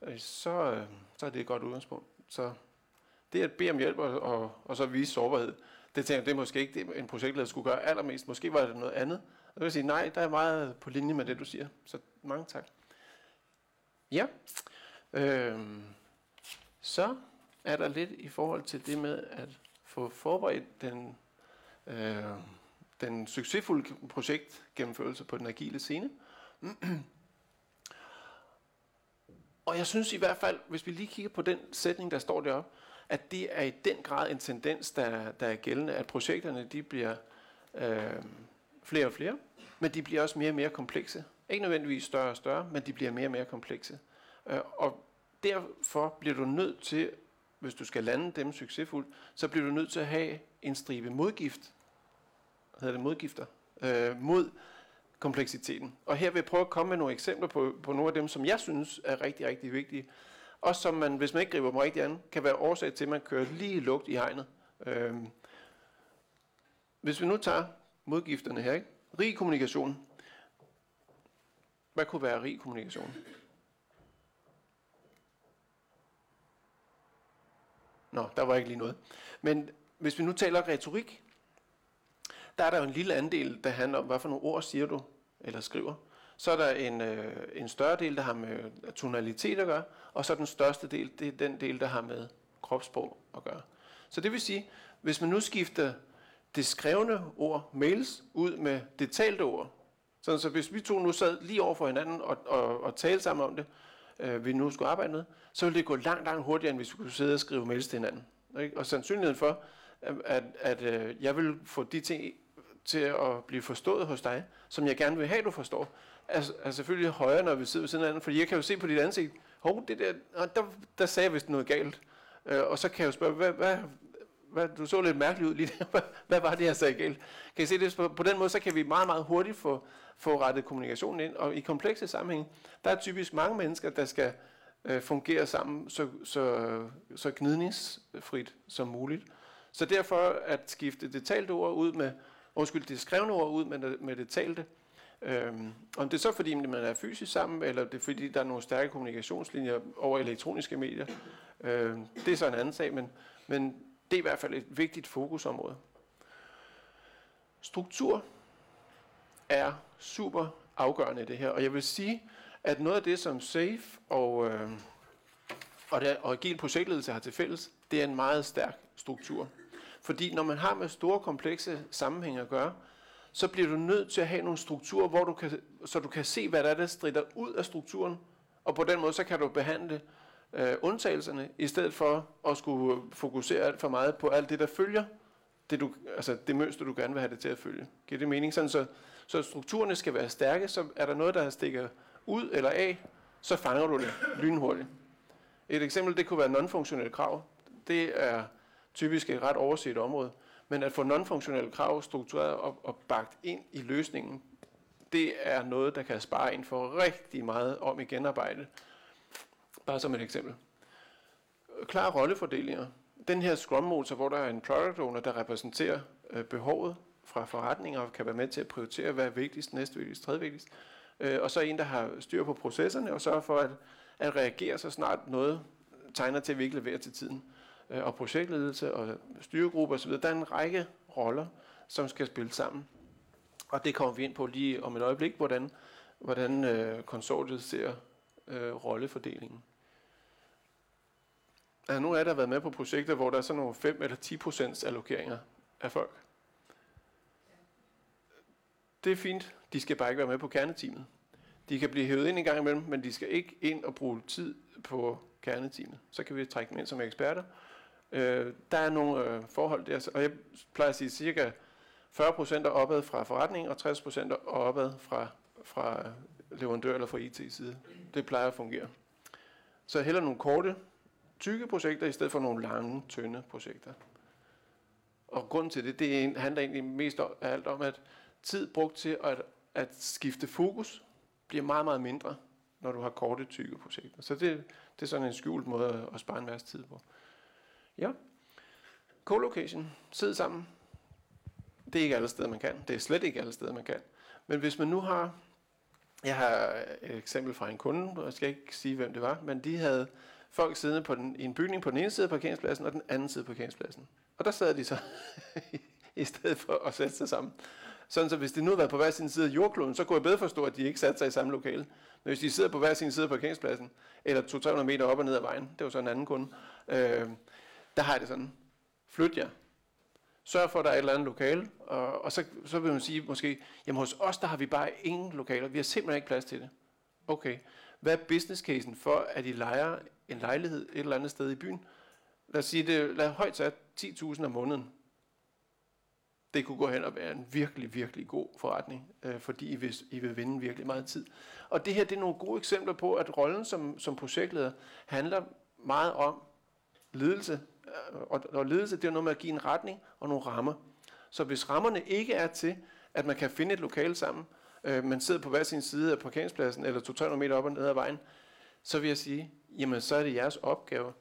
øh, så, øh, så er det et godt udgangspunkt. Så det at bede om hjælp og, og, og så vise sårbarhed, det tænker jeg, det er måske ikke det, en projektleder skulle gøre allermest. Måske var det noget andet. Og jeg vil sige, nej, der er meget på linje med det, du siger. Så mange tak. Ja. Øhm, så er der lidt i forhold til det med at få forberedt den, øh, den succesfulde projektgennemførelse på den agile scene. Og jeg synes i hvert fald, hvis vi lige kigger på den sætning, der står deroppe, at det er i den grad en tendens, der, der er gældende, at projekterne de bliver øh, flere og flere, men de bliver også mere og mere komplekse. Ikke nødvendigvis større og større, men de bliver mere og mere komplekse. Øh, og derfor bliver du nødt til, hvis du skal lande dem succesfuldt, så bliver du nødt til at have en stribe modgift, hedder det modgifter, øh, mod kompleksiteten. Og her vil jeg prøve at komme med nogle eksempler på, på nogle af dem, som jeg synes er rigtig, rigtig vigtige. Og som man, hvis man ikke griber dem rigtigt an, kan være årsag til, at man kører lige lugt i hegnet. Øhm. Hvis vi nu tager modgifterne her, ikke? Rig kommunikation. Hvad kunne være rig kommunikation? Nå, der var ikke lige noget. Men hvis vi nu taler retorik, der er der jo en lille andel, der handler om, hvad for nogle ord siger du eller skriver. Så er der en, øh, en større del, der har med tonalitet at gøre, og så den største del, det er den del, der har med kropssprog at gøre. Så det vil sige, hvis man nu skifter det skrevne ord, mails, ud med det talte ord, sådan så hvis vi to nu sad lige over for hinanden og, og, og talte sammen om det, øh, vi nu skulle arbejde med, så ville det gå langt, langt hurtigere, end hvis vi kunne sidde og skrive mails til hinanden. Ikke? Og sandsynligheden for, at, at, at øh, jeg vil få de ting til at blive forstået hos dig, som jeg gerne vil have, du forstår, er, er selvfølgelig højere, når vi sidder ved siden af hinanden, fordi jeg kan jo se på dit ansigt, hov, det der, der, der sagde jeg vist noget galt. Øh, og så kan jeg jo spørge, hvad, hvad, hvad, du så lidt mærkelig ud lige der. Hvad, hvad var det, jeg sagde galt? Kan I se det? På, på den måde, så kan vi meget, meget hurtigt få, få rettet kommunikationen ind. Og i komplekse sammenhæng, der er typisk mange mennesker, der skal øh, fungere sammen så, så, så gnidningsfrit som muligt. Så derfor at skifte det talte ord ud med, undskyld, det skrevne ord ud med, med det talte, Øhm, om det er så fordi, man er fysisk sammen, eller det er fordi, der er nogle stærke kommunikationslinjer over elektroniske medier, øhm, det er så en anden sag, men, men det er i hvert fald et vigtigt fokusområde. Struktur er super afgørende i det her, og jeg vil sige, at noget af det, som SAFE og, øh, og, der, og agil projektledelse har til fælles, det er en meget stærk struktur. Fordi når man har med store, komplekse sammenhænge at gøre, så bliver du nødt til at have nogle strukturer, hvor du kan, så du kan se, hvad der er, der strider ud af strukturen, og på den måde, så kan du behandle øh, undtagelserne, i stedet for at skulle fokusere alt for meget på alt det, der følger det, du, altså det mønster, du gerne vil have det til at følge. Giver det mening? Sådan, så, så strukturerne skal være stærke, så er der noget, der stikker ud eller af, så fanger du det lynhurtigt. Et eksempel, det kunne være nonfunktionelle krav. Det er typisk et ret overset område. Men at få non-funktionelle krav struktureret og, og bagt ind i løsningen, det er noget, der kan spare ind for rigtig meget om i genarbejde. Bare som et eksempel. Klare rollefordelinger. Den her Scrum-motor, hvor der er en product owner, der repræsenterer øh, behovet fra forretninger og kan være med til at prioritere, hvad er vigtigst, næstvigtigst, tredjevigtigst. Øh, og så en, der har styr på processerne og sørger for at, at reagere så snart noget tegner til, at vi ikke leverer til tiden. Øh, og projektledelse og styregruppe osv. Der er en række roller, som skal spille sammen. Og det kommer vi ind på lige om et øjeblik, hvordan, hvordan øh, konsortiet ser øh, rollefordelingen. Er nu nogen af jer, der har været med på projekter, hvor der er sådan nogle 5 eller 10 procents allokeringer af folk? Det er fint. De skal bare ikke være med på kerneteamet. De kan blive hævet ind en gang imellem, men de skal ikke ind og bruge tid på kerneteamet. Så kan vi trække dem ind som eksperter. Øh, der er nogle øh, forhold der, og jeg plejer at sige cirka 40% er opad fra forretning, og 60% er opad fra, fra øh, leverandør eller fra IT-side. Det plejer at fungere. Så heller nogle korte, tykke projekter, i stedet for nogle lange, tynde projekter. Og grunden til det, det handler egentlig mest af alt om, at tid brugt til at, at skifte fokus bliver meget, meget mindre, når du har korte, tykke projekter. Så det, det er sådan en skjult måde at spare en masse tid på. Ja. Co-location. Sid sammen. Det er ikke alle steder, man kan. Det er slet ikke alle steder, man kan. Men hvis man nu har... Jeg har et eksempel fra en kunde, jeg skal ikke sige, hvem det var, men de havde folk siddende på den, i en bygning på den ene side af parkeringspladsen, og den anden side af parkeringspladsen. Og der sad de så, i stedet for at sætte sig sammen. Sådan så hvis de nu havde været på hver sin side af jordkloden, så kunne jeg bedre forstå, at de ikke satte sig i samme lokale. Men hvis de sidder på hver sin side af parkeringspladsen, eller 200-300 meter op og ned ad vejen, det var så en anden kunde, øh, der har jeg det sådan, flyt jer. Sørg for, at der er et eller andet lokale, og, og så, så vil man sige måske, jamen hos os, der har vi bare ingen lokaler, vi har simpelthen ikke plads til det. Okay, hvad er business casen for, at I leger en lejlighed et eller andet sted i byen? Lad os sige, det lad højt sat 10.000 om måneden. Det kunne gå hen og være en virkelig, virkelig god forretning, øh, fordi I vil, I vil vinde virkelig meget tid. Og det her det er nogle gode eksempler på, at rollen som, som projektleder handler meget om ledelse, Øh, og, og ledelse, det er noget med at give en retning og nogle rammer. Så hvis rammerne ikke er til, at man kan finde et lokale sammen, øh, man sidder på hver sin side af parkeringspladsen, eller 200 meter op og ned ad vejen, så vil jeg sige, jamen så er det jeres opgave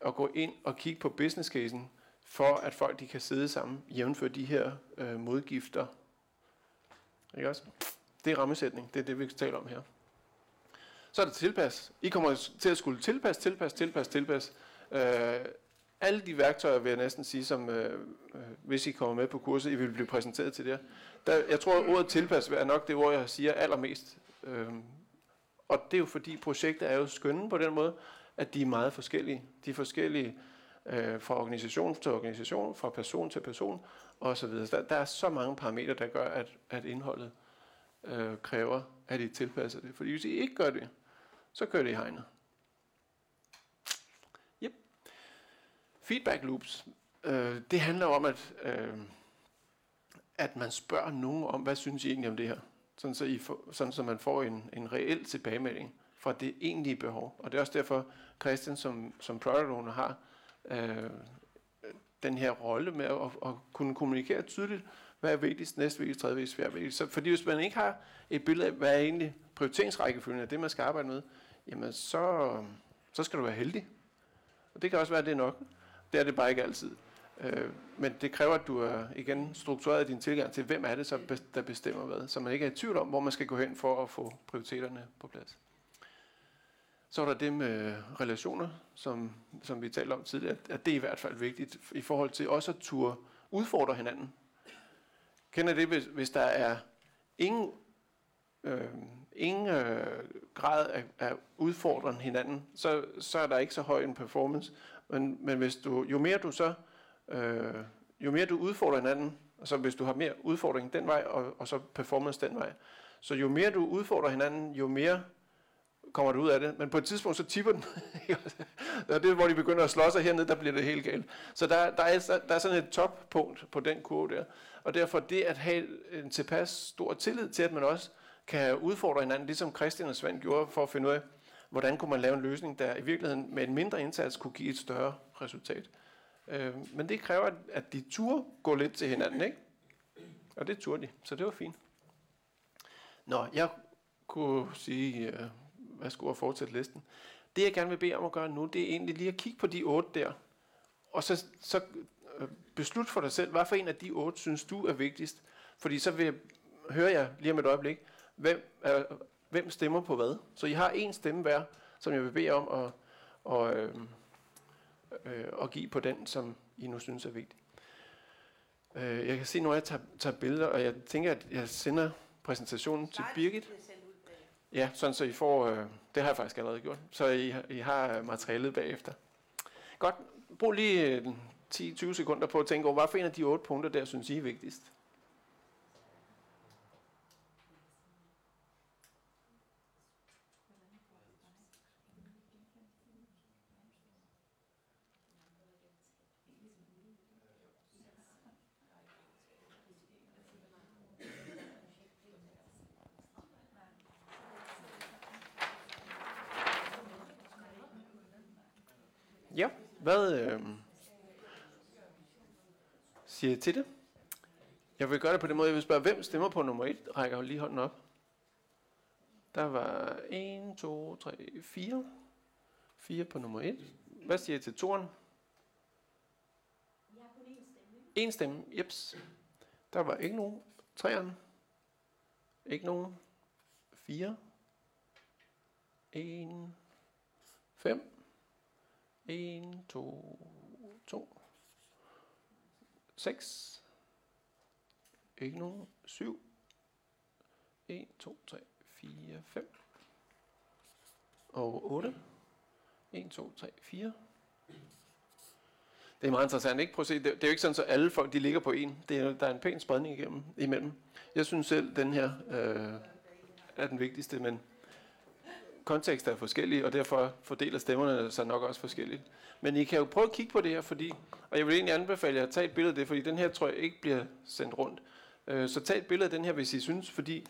at gå ind og kigge på business casen, for at folk de kan sidde sammen, jævnfør de her øh, modgifter. Ikke også? Det er rammesætning, det er det, vi taler om her. Så er det tilpas. I kommer til at skulle tilpasse, tilpasse, tilpasse, tilpasse. Øh, alle de værktøjer, vil jeg næsten sige, som øh, øh, hvis I kommer med på kurset, I vil blive præsenteret til det. Der, jeg tror, at ordet tilpas er nok det ord, jeg siger allermest. Øh, og det er jo fordi, projekter er jo skønne på den måde, at de er meget forskellige. De er forskellige øh, fra organisation til organisation, fra person til person osv. Der, der er så mange parametre, der gør, at, at indholdet øh, kræver, at I tilpasser det. Fordi hvis I ikke gør det, så kører det i hegnet. Feedback loops. Øh, det handler om, at, øh, at man spørger nogen om, hvad synes I egentlig om det her? Sådan så, I får, sådan så man får en, en reel tilbagemelding fra det egentlige behov. Og det er også derfor, Christian som, som product owner har øh, den her rolle med at, at kunne kommunikere tydeligt, hvad er vigtigst, næste vigtigst, tredje vigtigst, fjerde vigtigst. Så, fordi hvis man ikke har et billede af, hvad er egentlig prioriteringsrækkefølgen af det, man skal arbejde med, jamen så, så skal du være heldig. Og det kan også være, at det er nok. Det er det bare ikke altid. Øh, men det kræver, at du er igen struktureret din tilgang til, hvem er det, så, der bestemmer hvad. Så man ikke er i tvivl om, hvor man skal gå hen for at få prioriteterne på plads. Så er der det med relationer, som, som vi talte om tidligere, at det er i hvert fald vigtigt i forhold til også at turde udfordre hinanden. Kender det, hvis, hvis der er ingen, øh, ingen øh, grad af, af udfordren hinanden, så, så er der ikke så høj en performance. Men, men hvis du, jo mere du så øh, jo mere du udfordrer hinanden, altså hvis du har mere udfordring den vej, og, og så performance den vej, så jo mere du udfordrer hinanden, jo mere kommer du ud af det. Men på et tidspunkt, så tipper den. det er det, hvor de begynder at slå sig hernede, der bliver det helt galt. Så der, der, er, der er sådan et toppunkt på den kurve der. Og derfor det at have en tilpas stor tillid til, at man også kan udfordre hinanden, ligesom Christian og Svend gjorde, for at finde ud af, hvordan kunne man lave en løsning, der i virkeligheden med en mindre indsats kunne give et større resultat. Øh, men det kræver, at de tur gå lidt til hinanden, ikke? Og det turde de, så det var fint. Nå, jeg kunne sige, øh, hvad skulle jeg fortsætte listen. Det jeg gerne vil bede om at gøre nu, det er egentlig lige at kigge på de otte der, og så, så øh, beslut for dig selv, hvad for en af de otte synes du er vigtigst. Fordi så vil jeg, høre jeg lige om et øjeblik, hvem, er, hvem stemmer på hvad. Så I har en stemme hver, som jeg vil bede om at, og, øh, øh, og give på den, som I nu synes er vigtig. Øh, jeg kan se, når jeg tager, tager billeder, og jeg tænker, at jeg sender præsentationen til Birgit. Ja, sådan så I får, øh, det har jeg faktisk allerede gjort, så I, I har materialet bagefter. Godt, brug lige 10-20 øh, sekunder på at tænke over, hvad for en af de otte punkter der, synes I er vigtigst? Ja, hvad øh, siger I til det? Jeg vil gøre det på den måde, jeg vil spørge, hvem stemmer på nummer 1? Rækker lige hånden op. Der var 1, 2, 3, 4. 4 på nummer 1. Hvad siger I til toren? Jeg har kun én stemme. En stemme, jeps. Der var ikke nogen. Træerne. Ikke nogen. 4. 1. 5. 1, 2, 2, 6, ikke nogen, 7, 1, 2, 3, 4, 5, og 8, 1, 2, 3, 4. Det er meget interessant, ikke? Prøv at se, det, det er jo ikke sådan, at alle folk de ligger på en. Det er, der er en pæn spredning igennem, imellem. Jeg synes selv, den her øh, er den vigtigste, men kontekster er forskellige, og derfor fordeler stemmerne sig nok også forskelligt. Men I kan jo prøve at kigge på det her, fordi, og jeg vil egentlig anbefale jer at tage et billede af det, fordi den her tror jeg ikke bliver sendt rundt. Øh, så tag et billede af den her, hvis I synes, fordi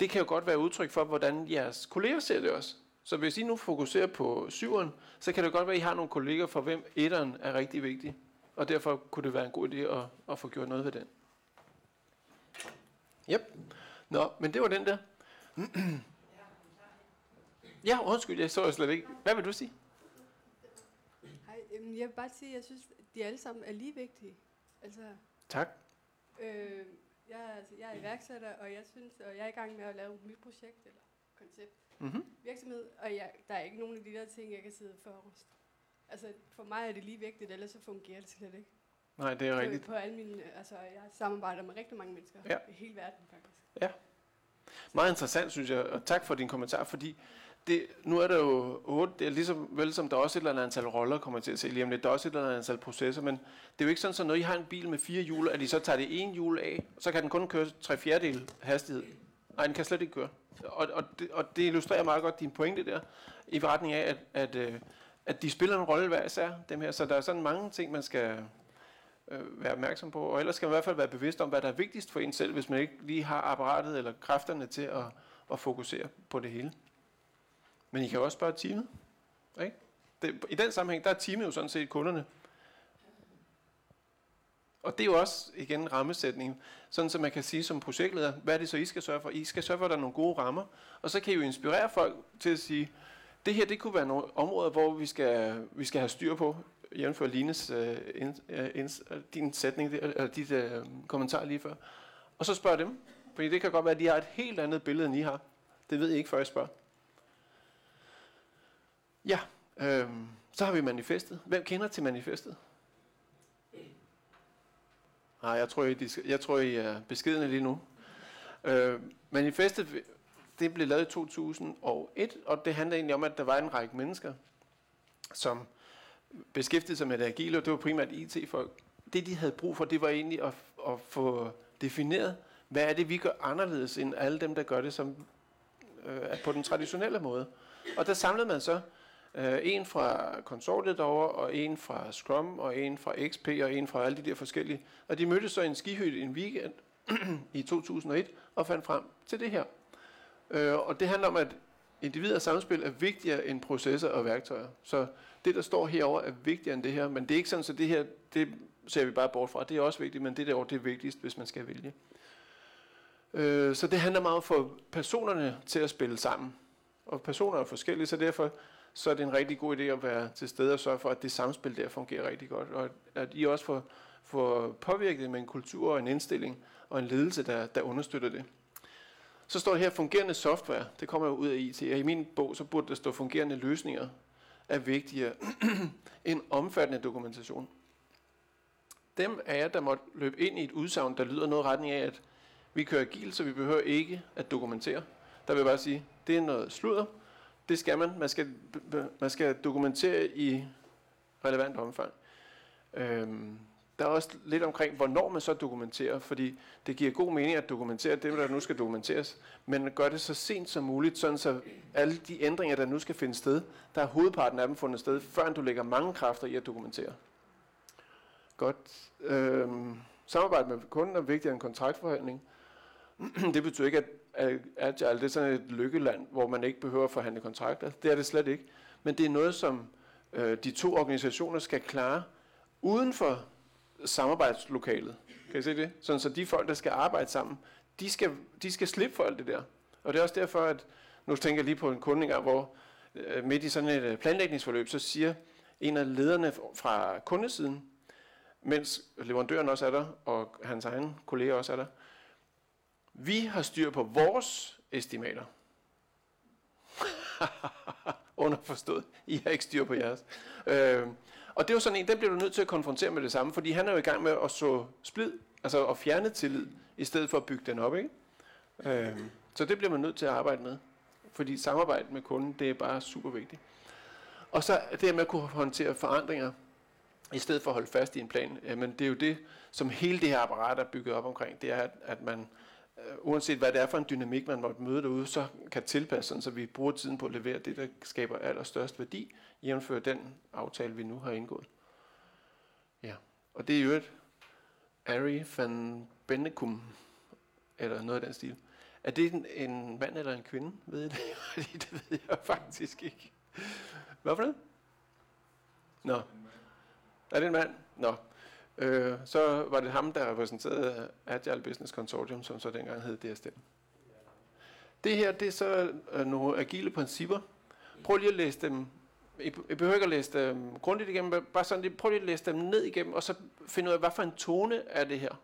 det kan jo godt være udtryk for, hvordan jeres kolleger ser det også. Så hvis I nu fokuserer på syveren, så kan det godt være, at I har nogle kolleger, for hvem etteren er rigtig vigtig. Og derfor kunne det være en god idé at, at få gjort noget ved den. Yep. Nå, men det var den der. Ja, undskyld, jeg så jeg slet ikke. Hvad vil du sige? Hej, øhm, jeg vil bare sige, at jeg synes, at de alle sammen er lige vigtige. Altså, Tak. øh, jeg, er, altså, jeg er iværksætter, og jeg synes, og jeg er i gang med at lave et nyt projekt eller koncept. Mm-hmm. virksomhed, og jeg, der er ikke nogen af de der ting, jeg kan sidde forrest. Altså, for mig er det lige vigtigt, ellers så fungerer det slet ikke. Nej, det er På, rigtigt. på alle mine, altså, jeg samarbejder med rigtig mange mennesker Ja. i hele verden, faktisk. Meget interessant, synes jeg, og tak for din kommentar, fordi det, nu er der jo otte, det er ligesom vel som der er også et eller andet antal roller, kommer til at se lige om lidt, der er også et eller andet antal processer, men det er jo ikke sådan, så når I har en bil med fire hjul, at I så tager det ene hjul af, så kan den kun køre tre fjerdedel hastighed. Nej, den kan slet ikke køre. Og, og, det, og det illustrerer meget godt din pointe der, i retning af, at, at, øh, at de spiller en rolle hver især, dem her, så der er sådan mange ting, man skal øh, være opmærksom på, og ellers skal man i hvert fald være bevidst om, hvad der er vigtigst for en selv, hvis man ikke lige har apparatet eller kræfterne til at, at fokusere på det hele. Men I kan jo også spørge teamet. Ikke? Det, I den sammenhæng, der er teamet jo sådan set kunderne. Og det er jo også, igen, en rammesætning. Sådan, så man kan sige som projektleder, hvad er det så, I skal sørge for? I skal sørge for, at der er nogle gode rammer. Og så kan I jo inspirere folk til at sige, det her, det kunne være nogle områder, hvor vi skal, vi skal have styr på, jævnfør Lines øh, ind, øh, ind, øh, din sætning, der, eller dit øh, kommentar lige før. Og så spørg dem, fordi det kan godt være, at de har et helt andet billede, end I har. Det ved I ikke, før jeg spørger. Ja, øh, så har vi manifestet. Hvem kender til manifestet? Nej, jeg tror, I, jeg tror, I er beskedende lige nu. Øh, manifestet, det blev lavet i 2001, og det handler egentlig om, at der var en række mennesker, som beskæftigede sig med det agile, og det var primært IT-folk. Det, de havde brug for, det var egentlig at, at få defineret, hvad er det, vi gør anderledes end alle dem, der gør det som, øh, på den traditionelle måde. Og der samlede man så øh, en fra konsortiet derovre, og en fra Scrum, og en fra XP, og en fra alle de der forskellige. Og de mødtes så i en skihytte en weekend i 2001, og fandt frem til det her. Øh, og det handler om, at individer samspil er vigtigere end processer og værktøjer. Så det, der står herover er vigtigere end det her, men det er ikke sådan, så det her, det ser vi bare bort fra. Det er også vigtigt, men det derovre, det er vigtigst, hvis man skal vælge. Øh, så det handler meget om at få personerne til at spille sammen. Og personer er forskellige, så derfor så er det en rigtig god idé at være til stede og sørge for, at det samspil der fungerer rigtig godt. Og at, I også får, får påvirket det med en kultur og en indstilling og en ledelse, der, der understøtter det. Så står det her fungerende software. Det kommer jo ud af IT. Og i min bog, så burde der stå fungerende løsninger er vigtigere end omfattende dokumentation. Dem af jer, der måtte løbe ind i et udsagn, der lyder noget retning af, at vi kører agil, så vi behøver ikke at dokumentere. Der vil jeg bare sige, det er noget sludder. Det skal man. Man skal, man skal dokumentere i relevant omfang. Øhm, der er også lidt omkring, hvornår man så dokumenterer, fordi det giver god mening at dokumentere det, der nu skal dokumenteres, men gør det så sent som muligt, sådan så alle de ændringer, der nu skal finde sted, der er hovedparten af dem fundet sted, før du lægger mange kræfter i at dokumentere. Godt. Øhm, samarbejde med kunden er vigtigere end kontraktforhandling. det betyder ikke, at Agile altså, det er sådan et lykkeland, hvor man ikke behøver at forhandle kontrakter. Det er det slet ikke. Men det er noget, som øh, de to organisationer skal klare uden for samarbejdslokalet. Kan I se det? Sådan så de folk, der skal arbejde sammen, de skal, de skal slippe for alt det der. Og det er også derfor, at nu tænker jeg lige på en kunde engang, hvor øh, midt i sådan et øh, planlægningsforløb, så siger en af lederne fra kundesiden, mens leverandøren også er der, og hans egen kollega også er der, vi har styr på vores estimater. Underforstået. I har ikke styr på jeres. Øh, og det er jo sådan en, den bliver du nødt til at konfrontere med det samme, fordi han er jo i gang med at så splid, altså at fjerne tillid, i stedet for at bygge den op, ikke? Øh, så det bliver man nødt til at arbejde med. Fordi samarbejde med kunden, det er bare super vigtigt. Og så det med at kunne håndtere forandringer, i stedet for at holde fast i en plan, jamen det er jo det, som hele det her apparat er bygget op omkring, det er, at, at man, øh, Øh, uanset hvad det er for en dynamik, man måtte møde derude, så kan tilpasse sådan, så vi bruger tiden på at levere det, der skaber allerstørst værdi, jævnfører den aftale, vi nu har indgået. Ja, og det er jo et Ari van Bennekum, eller noget af den stil. Er det en, en mand eller en kvinde? Ved I det? Fordi det ved jeg faktisk ikke. Hvad for det? Nå. Er det en mand? Nå. Øh, så var det ham, der repræsenterede Agile Business Consortium, som så dengang hed DSDM. Det her, det er så øh, nogle agile principper. Prøv lige at læse dem. I I behøver ikke at læse dem grundigt igennem, bare sådan lige, prøv lige at læse dem ned igennem, og så finde ud af, hvad for en tone er det her.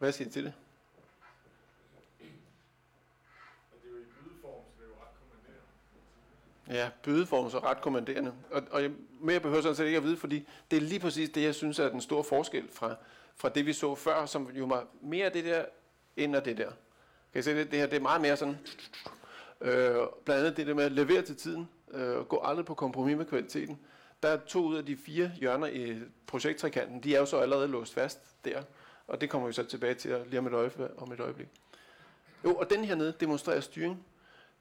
Hvad siger I til det? Ja, bødeform så ret kommanderende. Og, og jeg, mere behøver sådan set ikke at vide, fordi det er lige præcis det, jeg synes er den store forskel fra, fra det, vi så før, som jo var mere det der, end af det der. Kan I se det? Det her det er meget mere sådan, øh, blandt andet det der med at levere til tiden, øh, gå aldrig på kompromis med kvaliteten. Der er to ud af de fire hjørner i projekttrekanten, de er jo så allerede låst fast der, og det kommer vi så tilbage til lige om et, øje, om et øjeblik. Jo, og den her nede demonstrerer styring.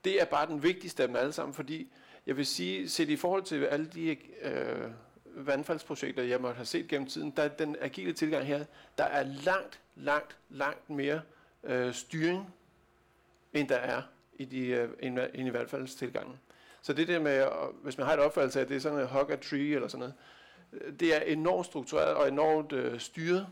Det er bare den vigtigste af dem alle sammen, fordi jeg vil sige, set i forhold til alle de øh, vandfaldsprojekter, jeg måtte have set gennem tiden, der er den agile tilgang her, der er langt, langt, langt mere øh, styring, end der er i, de, øh, end, end i vandfaldstilgangen. Så det der med, hvis man har et opfattelse af, at det er sådan en hug a tree eller sådan noget, øh, det er enormt struktureret og enormt øh, styret,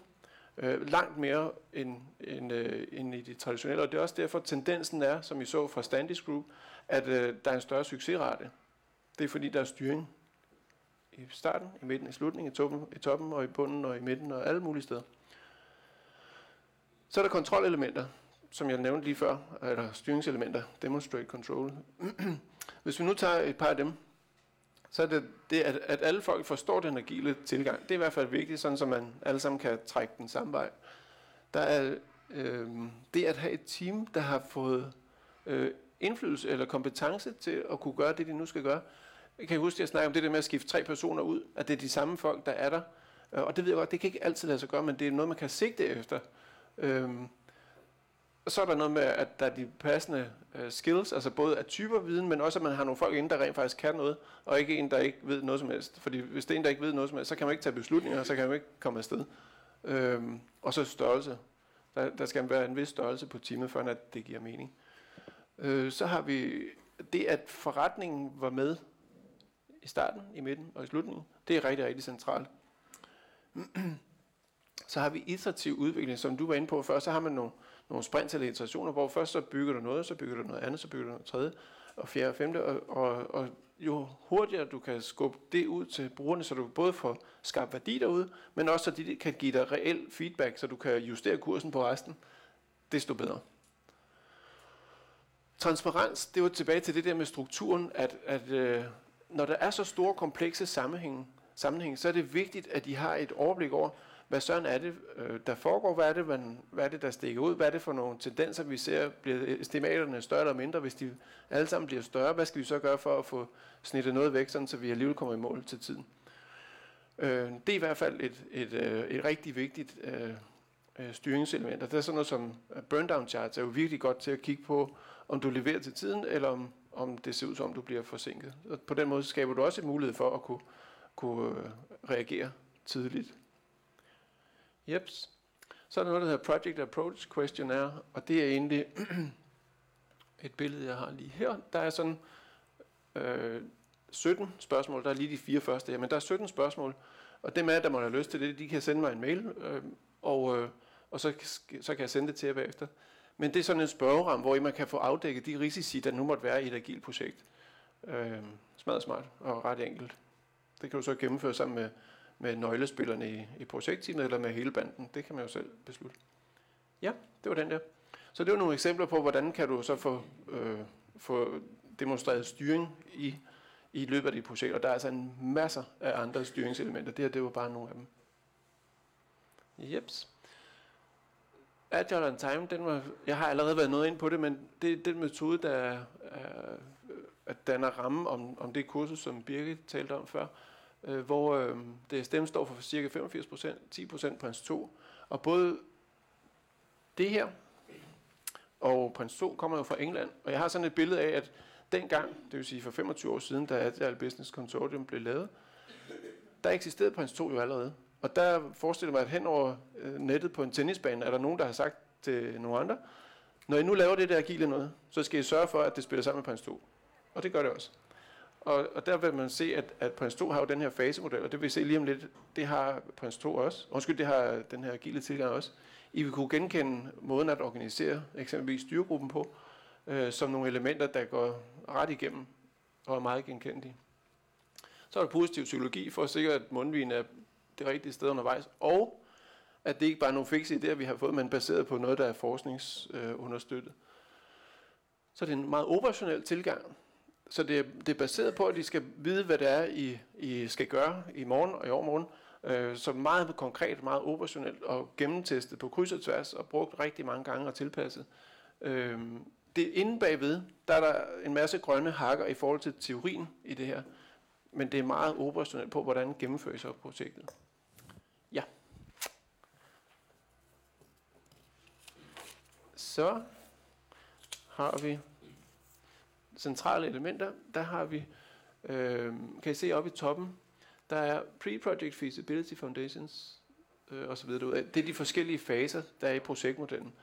øh, langt mere end, end, øh, end i det traditionelle. Og det er også derfor, tendensen er, som I så fra Standish Group, at øh, der er en større succesrate. Det er fordi, der er styring i starten, i midten, i slutningen, i toppen, i toppen og i bunden og i midten og alle mulige steder. Så er der kontrolelementer, som jeg nævnte lige før, eller styringselementer, demonstrate control. Hvis vi nu tager et par af dem, så er det, det at, at alle folk forstår den agile tilgang. Det er i hvert fald vigtigt, sådan så man alle sammen kan trække den samme vej. Der er øh, det at have et team, der har fået øh, indflydelse eller kompetence til at kunne gøre det, de nu skal gøre. Jeg kan huske, at jeg snakkede om det der med at skifte tre personer ud, at det er de samme folk, der er der. Øh, og det ved jeg godt, det kan ikke altid lade sig gøre, men det er noget, man kan sigte efter. Øhm, og så er der noget med, at der er de passende uh, skills, altså både af typer viden, men også at man har nogle folk inde, der rent faktisk kan noget, og ikke en, der ikke ved noget som helst. Fordi hvis det er en, der ikke ved noget som helst, så kan man ikke tage beslutninger, så kan man ikke komme afsted. Øhm, og så størrelse. Der, der skal være en vis størrelse på teamet, før at det giver mening. Øh, så har vi det, at forretningen var med i starten, i midten og i slutningen. Det er rigtig, rigtig centralt. så har vi iterativ udvikling, som du var inde på før. Så har man nogle, nogle sprint eller iterationer, hvor først så bygger du noget, så bygger du noget andet, så bygger du noget tredje, og fjerde og femte. Og, og, og jo hurtigere du kan skubbe det ud til brugerne, så du både får skabt værdi derude, men også så de kan give dig reel feedback, så du kan justere kursen på resten, desto bedre. Transparens, det var tilbage til det der med strukturen, at, at øh, når der er så store komplekse sammenhænge, sammenhæng, så er det vigtigt, at de har et overblik over, hvad sådan er det, øh, der foregår, hvad er det, man, hvad er det, der stikker ud, hvad er det for nogle tendenser, vi ser, bliver estimaterne større eller mindre, hvis de alle sammen bliver større, hvad skal vi så gøre for at få snittet noget væk, sådan, så vi alligevel kommer i mål til tiden. Øh, det er i hvert fald et, et, øh, et rigtig vigtigt øh, øh, styringselement, og det er sådan noget som øh, burn down charts er jo virkelig godt til at kigge på, om du leverer til tiden, eller om, om det ser ud som, du bliver forsinket. Og på den måde skaber du også en mulighed for at kunne, kunne reagere tidligt. Jeps. Så er der noget, der hedder Project Approach Questionnaire, og det er egentlig et billede, jeg har lige her. Der er sådan øh, 17 spørgsmål, der er lige de fire første her, men der er 17 spørgsmål, og dem af der må have lyst til det, de kan sende mig en mail, øh, og, øh, og så, så kan jeg sende det til jer bagefter. Men det er sådan en spørgeram, hvor man kan få afdækket de risici, der nu måtte være i et agilt projekt. Øh, smadret smart og ret enkelt. Det kan du så gennemføre sammen med, med nøglespillerne i, i projektteamet eller med hele banden. Det kan man jo selv beslutte. Ja, det var den der. Så det var nogle eksempler på, hvordan kan du så få, øh, få demonstreret styring i, i løbet af dit projekt. Og der er altså en masse af andre styringselementer. Det her, det var bare nogle af dem. Jeps. Agile on Time, den var, jeg har allerede været noget ind på det, men det er den metode, der er, er, at danner ramme om, om det kursus, som Birgit talte om før, øh, hvor øh, det stemme står for cirka 85% 10% prins 2, og både det her og prins 2 kommer jo fra England, og jeg har sådan et billede af, at dengang, det vil sige for 25 år siden, da Agile Business Consortium blev lavet, der eksisterede prins 2 jo allerede. Og der forestiller mig, at hen over øh, nettet på en tennisbane, er der nogen, der har sagt til nogle andre, når I nu laver det der agile noget, så skal I sørge for, at det spiller sammen med Prins 2. Og det gør det også. Og, og der vil man se, at, at Prins 2 har jo den her fasemodel, og det vil vi se lige om lidt, det har Prins 2 også. Undskyld, det har den her agile tilgang også. I vil kunne genkende måden at organisere eksempelvis styregruppen på, øh, som nogle elementer, der går ret igennem og er meget genkendelige. Så er der positiv psykologi for at sikre, at mundvigen er det rigtige sted undervejs, og At det ikke bare er nogle fikse idéer, vi har fået, men baseret på noget, der er forskningsunderstøttet. Så det er en meget operationel tilgang. Så det er, det er baseret på, at I skal vide, hvad det er, I, I skal gøre i morgen og i overmorgen. Øh, så meget konkret, meget operationelt og gennemtestet på kryds og tværs og brugt rigtig mange gange og tilpasset. Øh, det inde bagved, der er der en masse grønne hakker i forhold til teorien i det her. Men det er meget operationelt på, hvordan gennemføres så projektet. Ja. Så har vi centrale elementer. Der har vi, øh, kan I se oppe i toppen, der er pre-project feasibility foundations øh, osv. derude. Det er de forskellige faser, der er i projektmodellen.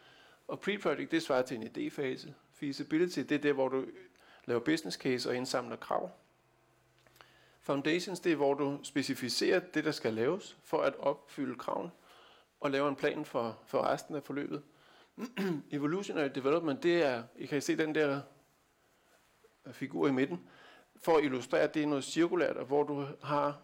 Og pre-project, det svarer til en idéfase. Feasibility, det er der, hvor du laver business case og indsamler krav. Foundations, det er, hvor du specificerer det, der skal laves for at opfylde kraven og lave en plan for, for resten af forløbet. Evolutionary development, det er, I kan se den der figur i midten, for at illustrere, at det er noget cirkulært, hvor du har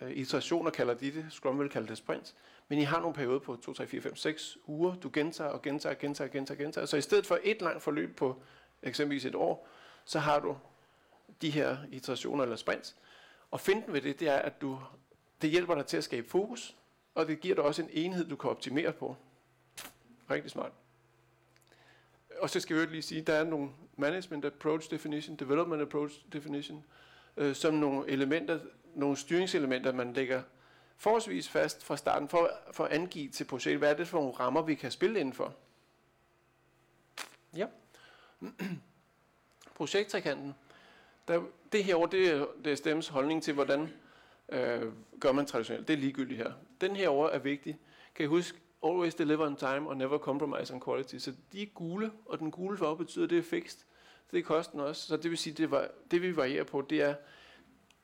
øh, iterationer, kalder de det, Scrum vil kalde det sprint, men I har nogle perioder på 2, 3, 4, 5, 6 uger, du gentager og gentager, gentager, gentager, gentager. Så i stedet for et langt forløb på eksempelvis et år, så har du de her iterationer eller sprints. Og finden ved det, det er, at du, det hjælper dig til at skabe fokus, og det giver dig også en enhed, du kan optimere på. Rigtig smart. Og så skal vi jo lige sige, at der er nogle management approach definition, development approach definition, øh, som nogle elementer, nogle styringselementer, man lægger forholdsvis fast fra starten, for, for at angive til projektet, hvad er det for nogle rammer, vi kan spille indenfor. Ja. Projekttrekanten. Der, det her det er, det er stemmes holdning til, hvordan øh, gør man traditionelt. Det er ligegyldigt her. Den her over er vigtig. Kan I huske, always deliver on time og never compromise on quality. Så de er gule, og den gule farve betyder, at det er fixed. Det er kosten også. Så det vil sige, det, var, det vi varierer på, det er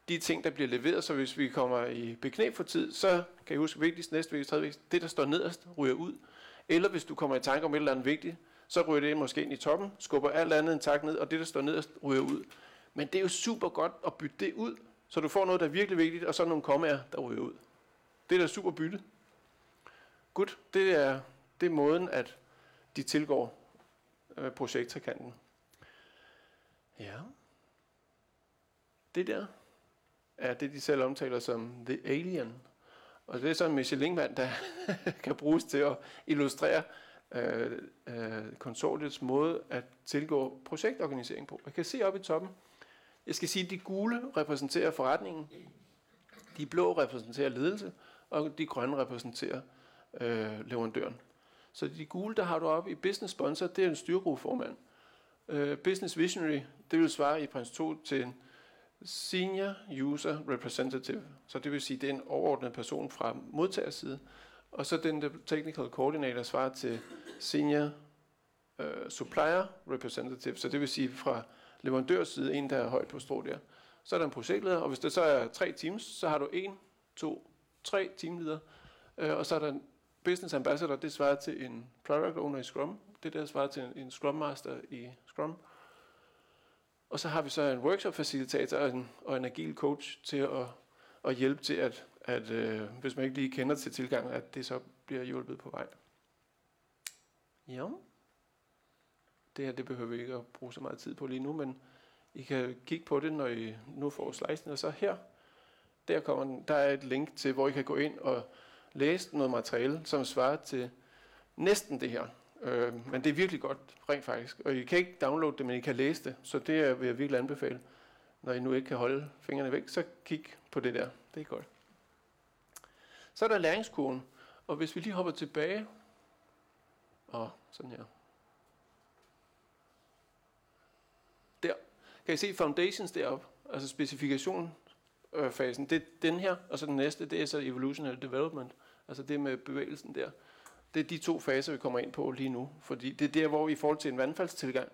de ting, der bliver leveret. Så hvis vi kommer i beknæb for tid, så kan I huske vigtigst, næste vigtigst, tredje vigtigst, det der står nederst, ryger ud. Eller hvis du kommer i tanke om et eller andet vigtigt, så ryger det måske ind i toppen, skubber alt andet en tak ned, og det, der står nederst, ryger ud. Men det er jo super godt at bytte det ud, så du får noget, der er virkelig vigtigt, og så nogle kommaer, der ryger ud. Det er da super bytte. Godt, det er, det er måden, at de tilgår øh, projektrekanten. Ja. Det der er det, de selv omtaler som The Alien. Og det er sådan en Michelin-mand, der kan bruges til at illustrere øh, øh, konsortiets måde at tilgå projektorganisering på. Jeg kan se op i toppen. Jeg skal sige, at de gule repræsenterer forretningen, de blå repræsenterer ledelse, og de grønne repræsenterer øh, leverandøren. Så de gule, der har du op i Business Sponsor, det er en styregruppeformand. Øh, business Visionary, det vil svare i prins 2 til en Senior User Representative. Så det vil sige, det er en overordnet person fra modtagerside. Og så den der Technical Coordinator svarer til Senior øh, Supplier Representative. Så det vil sige fra leverandørside, en der er højt på strå der. Så er der en projektleder, og hvis det så er tre teams, så har du en, to, tre teamledere. Øh, og så er der en Business Ambassador, det svarer til en Product Owner i Scrum. Det der svarer til en, en Scrum Master i Scrum. Og så har vi så en workshop-facilitator og en, og en agil coach til at, at hjælpe til, at, at øh, hvis man ikke lige kender til tilgangen, at det så bliver hjulpet på vej. Ja. Det her, det behøver vi ikke at bruge så meget tid på lige nu, men I kan kigge på det, når I nu får slidesen. Og så her, der, kommer den, der er et link til, hvor I kan gå ind og læste noget materiale, som svarer til næsten det her. Øh, men det er virkelig godt, rent faktisk. Og I kan ikke downloade det, men I kan læse det. Så det vil jeg virkelig anbefale. Når I nu ikke kan holde fingrene væk, så kig på det der. Det er godt. Så er der læringskurven. Og hvis vi lige hopper tilbage. Og sådan her. Der. Kan I se foundations deroppe? Altså specifikationsfasen. Det er den her, og så den næste, det er så evolutionary development. Altså det med bevægelsen der. Det er de to faser, vi kommer ind på lige nu. Fordi det er der, hvor vi i forhold til en vandfaldstilgang,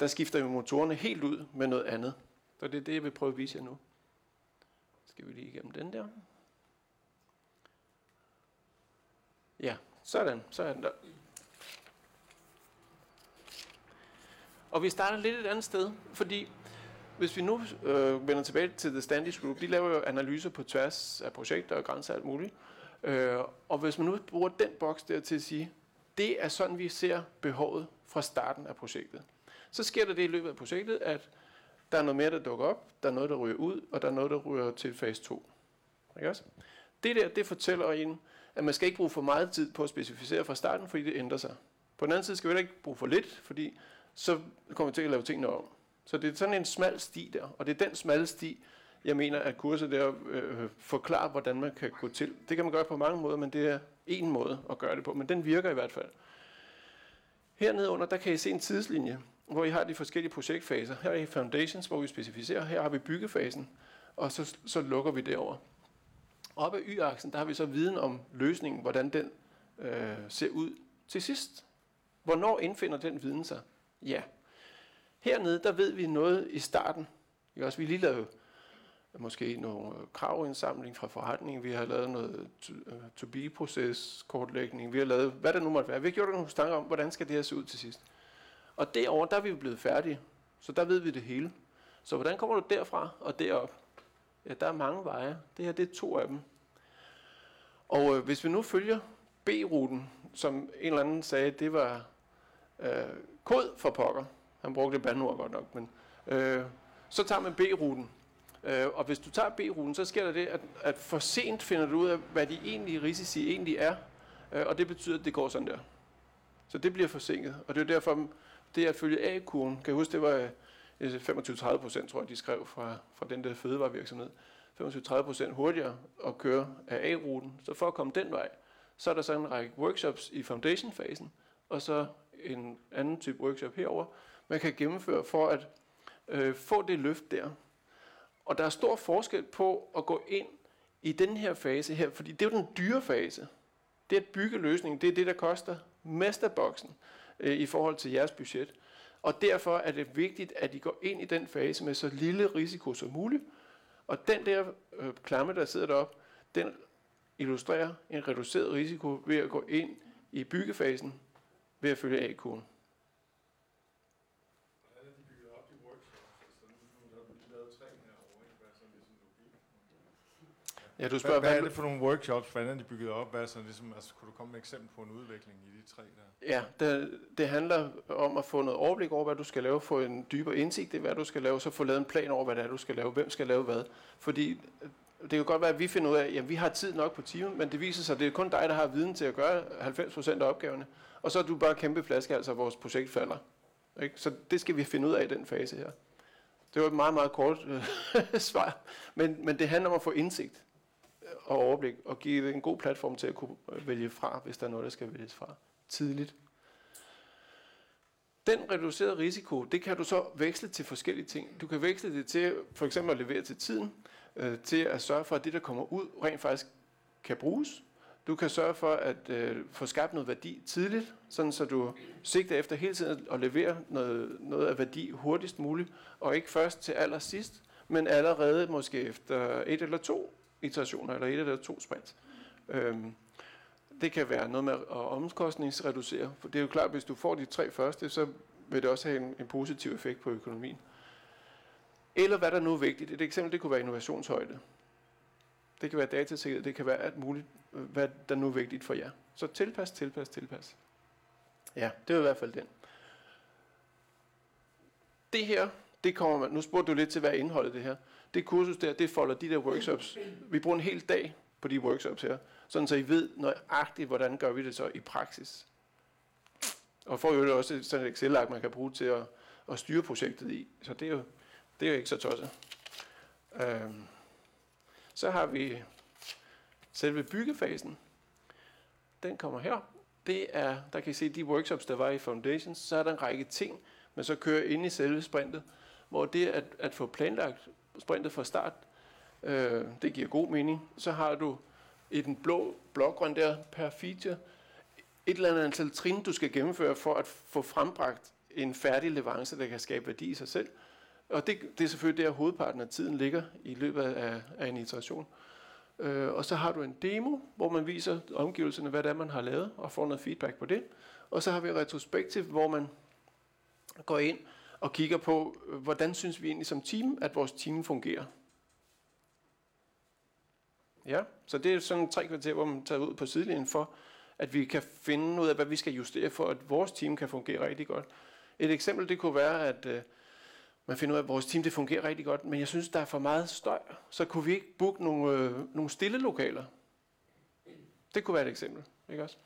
der skifter vi motorerne helt ud med noget andet. Så det er det, jeg vil prøve at vise jer nu. Skal vi lige igennem den der. Ja, sådan, så er den der. Og vi starter lidt et andet sted, fordi hvis vi nu øh, vender tilbage til The Standish Group, de laver jo analyser på tværs af projekter og grænser og alt muligt. Øh, og hvis man nu bruger den boks der til at sige, det er sådan, vi ser behovet fra starten af projektet. Så sker der det i løbet af projektet, at der er noget mere, der dukker op, der er noget, der ryger ud, og der er noget, der ryger til fase 2. Ikke også? Det der, det fortæller en, at man skal ikke bruge for meget tid på at specificere fra starten, fordi det ændrer sig. På den anden side skal vi heller ikke bruge for lidt, fordi så kommer vi til at lave tingene om. Så det er sådan en smal sti der, og det er den smalle sti, jeg mener, at kurset der øh, øh, forklarer, hvordan man kan gå til. Det kan man gøre på mange måder, men det er en måde at gøre det på, men den virker i hvert fald. Hernede under, der kan I se en tidslinje, hvor I har de forskellige projektfaser. Her er I foundations, hvor vi specificerer. Her har vi byggefasen, og så, så lukker vi derover. Oppe af y-aksen, der har vi så viden om løsningen, hvordan den øh, ser ud til sidst. Hvornår indfinder den viden sig? Ja. Hernede, der ved vi noget i starten. Ikke også? Vi lige lavede måske nogle øh, kravindsamling fra forretningen. Vi har lavet noget øh, to-be-proces kortlægning. Vi har lavet, hvad der nu måtte være. Vi har gjort nogle tanker om, hvordan skal det her se ud til sidst. Og derover der er vi blevet færdige. Så der ved vi det hele. Så hvordan kommer du derfra og derop? Ja, der er mange veje. Det her, det er to af dem. Og øh, hvis vi nu følger B-ruten, som en eller anden sagde, det var øh, kod for pokker. Han brugte bandord godt nok, men øh, så tager man B-ruten. Øh, og hvis du tager B-ruten, så sker der det, at, at for sent finder du ud af, hvad de egentlige risici egentlig er. Øh, og det betyder, at det går sådan der. Så det bliver forsinket. Og det er derfor, det at følge A-kurven, kan jeg huske, det var øh, 25-30 procent, tror jeg, de skrev fra, fra den der fødevarevirksomhed. 25-30 procent hurtigere at køre af A-ruten. Så for at komme den vej, så er der så en række workshops i foundation-fasen, og så en anden type workshop herover, man kan gennemføre for at øh, få det løft der. Og der er stor forskel på at gå ind i den her fase her, fordi det er jo den dyre fase. Det at bygge løsningen, det er det, der koster mest boksen øh, i forhold til jeres budget. Og derfor er det vigtigt, at I går ind i den fase med så lille risiko som muligt. Og den der øh, klamme, der sidder deroppe, den illustrerer en reduceret risiko ved at gå ind i byggefasen ved at følge A-kurven. Ja, du spørger, hvad, hvad er det for nogle workshops, hvordan er de bygget op? Hvad er sådan, ligesom, altså, kunne du komme med et eksempel på en udvikling i de tre der? Ja, det, det handler om at få noget overblik over, hvad du skal lave, få en dybere indsigt i, hvad du skal lave, så få lavet en plan over, hvad det er, du skal lave, hvem skal lave hvad. Fordi det kan godt være, at vi finder ud af, at vi har tid nok på timen, men det viser sig, at det er kun dig, der har viden til at gøre 90% af opgaverne. Og så er du bare kæmpe flaske, altså vores projekt falder. Ikke? Så det skal vi finde ud af i den fase her. Det var et meget, meget kort øh, svar, men, men det handler om at få indsigt og overblik, og give en god platform til at kunne øh, vælge fra, hvis der er noget, der skal vælges fra tidligt. Den reducerede risiko, det kan du så veksle til forskellige ting. Du kan veksle det til for eksempel at levere til tiden, øh, til at sørge for, at det, der kommer ud, rent faktisk kan bruges. Du kan sørge for at øh, få skabt noget værdi tidligt, sådan så du sigter efter hele tiden at levere noget, noget af værdi hurtigst muligt, og ikke først til allersidst, men allerede måske efter et eller to iterationer, eller et eller to sprint. Øhm, det kan være noget med at omkostningsreducere, for det er jo klart, hvis du får de tre første, så vil det også have en, en positiv effekt på økonomien. Eller hvad der nu er vigtigt. Et eksempel, det kunne være innovationshøjde. Det kan være datasikkerhed, det kan være alt muligt, hvad der nu er vigtigt for jer. Så tilpas, tilpas, tilpas. Ja, det er i hvert fald den. Det her, det kommer man, nu spurgte du lidt til, hvad er indholdet det her. Det kursus der, det folder de der workshops. Vi bruger en hel dag på de workshops her, sådan så I ved nøjagtigt, hvordan gør vi det så i praksis. Og får jo også sådan et Excel-ark, man kan bruge til at, at styre projektet i. Så det er jo, det er jo ikke så tosset. Øhm. Så har vi selve byggefasen. Den kommer her. Det er, der kan I se de workshops, der var i Foundations. Så er der en række ting, man så kører ind i selve sprintet, hvor det at, at få planlagt sprintet fra start, øh, det giver god mening. Så har du i den blå blågrøn der per feature, et eller andet antal trin, du skal gennemføre for at få frembragt en færdig leverance, der kan skabe værdi i sig selv. Og det, det er selvfølgelig der, hovedparten af tiden ligger i løbet af, af en iteration. Øh, og så har du en demo, hvor man viser omgivelserne, hvad det er, man har lavet, og får noget feedback på det. Og så har vi retrospektiv, hvor man går ind og kigger på, hvordan synes vi egentlig som team, at vores team fungerer. Ja, så det er sådan tre kvarter, hvor man tager ud på sidelinjen for, at vi kan finde ud af, hvad vi skal justere for, at vores team kan fungere rigtig godt. Et eksempel, det kunne være, at øh, man finder ud af, at vores team det fungerer rigtig godt, men jeg synes, der er for meget støj. Så kunne vi ikke booke nogle, øh, nogle stille lokaler. Det kunne være et eksempel, ikke også?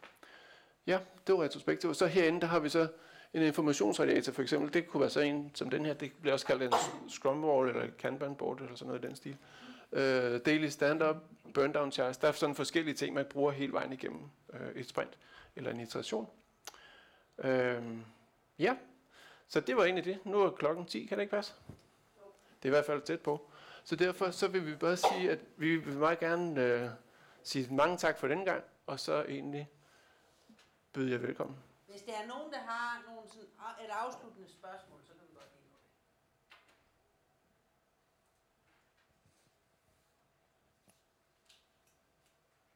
Ja, det var retrospektivt. Så herinde, der har vi så en informationsradiator for eksempel. Det kunne være så en som den her. Det bliver også kaldt en scrum wall eller kanban board eller sådan noget i den stil. Uh, daily stand-up, burn down charts. Der er sådan forskellige ting, man bruger hele vejen igennem uh, et sprint eller en iteration. Uh, ja, så det var egentlig det. Nu er klokken 10, kan det ikke passe? Det er i hvert fald tæt på. Så derfor så vil vi bare sige, at vi vil meget gerne uh, sige mange tak for den gang, og så egentlig byde jer velkommen. Hvis der er nogen, der har nogen sådan, et afsluttende spørgsmål, så kan vi godt lige nå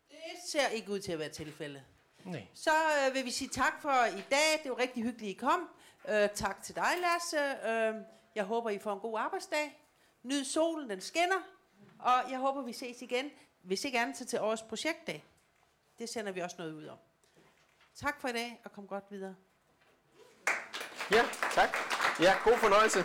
det. Det ser ikke ud til at være tilfældet. Nej. Så øh, vil vi sige tak for i dag. Det var rigtig hyggeligt, I kom. Øh, tak til dig, Lasse. Øh, jeg håber, I får en god arbejdsdag. Nyd solen, den skinner. Og jeg håber, vi ses igen. Hvis ikke andet, så til årets projektdag. Det sender vi også noget ud om. Tak for i dag, og kom godt videre. Ja, tak. Ja, god fornøjelse.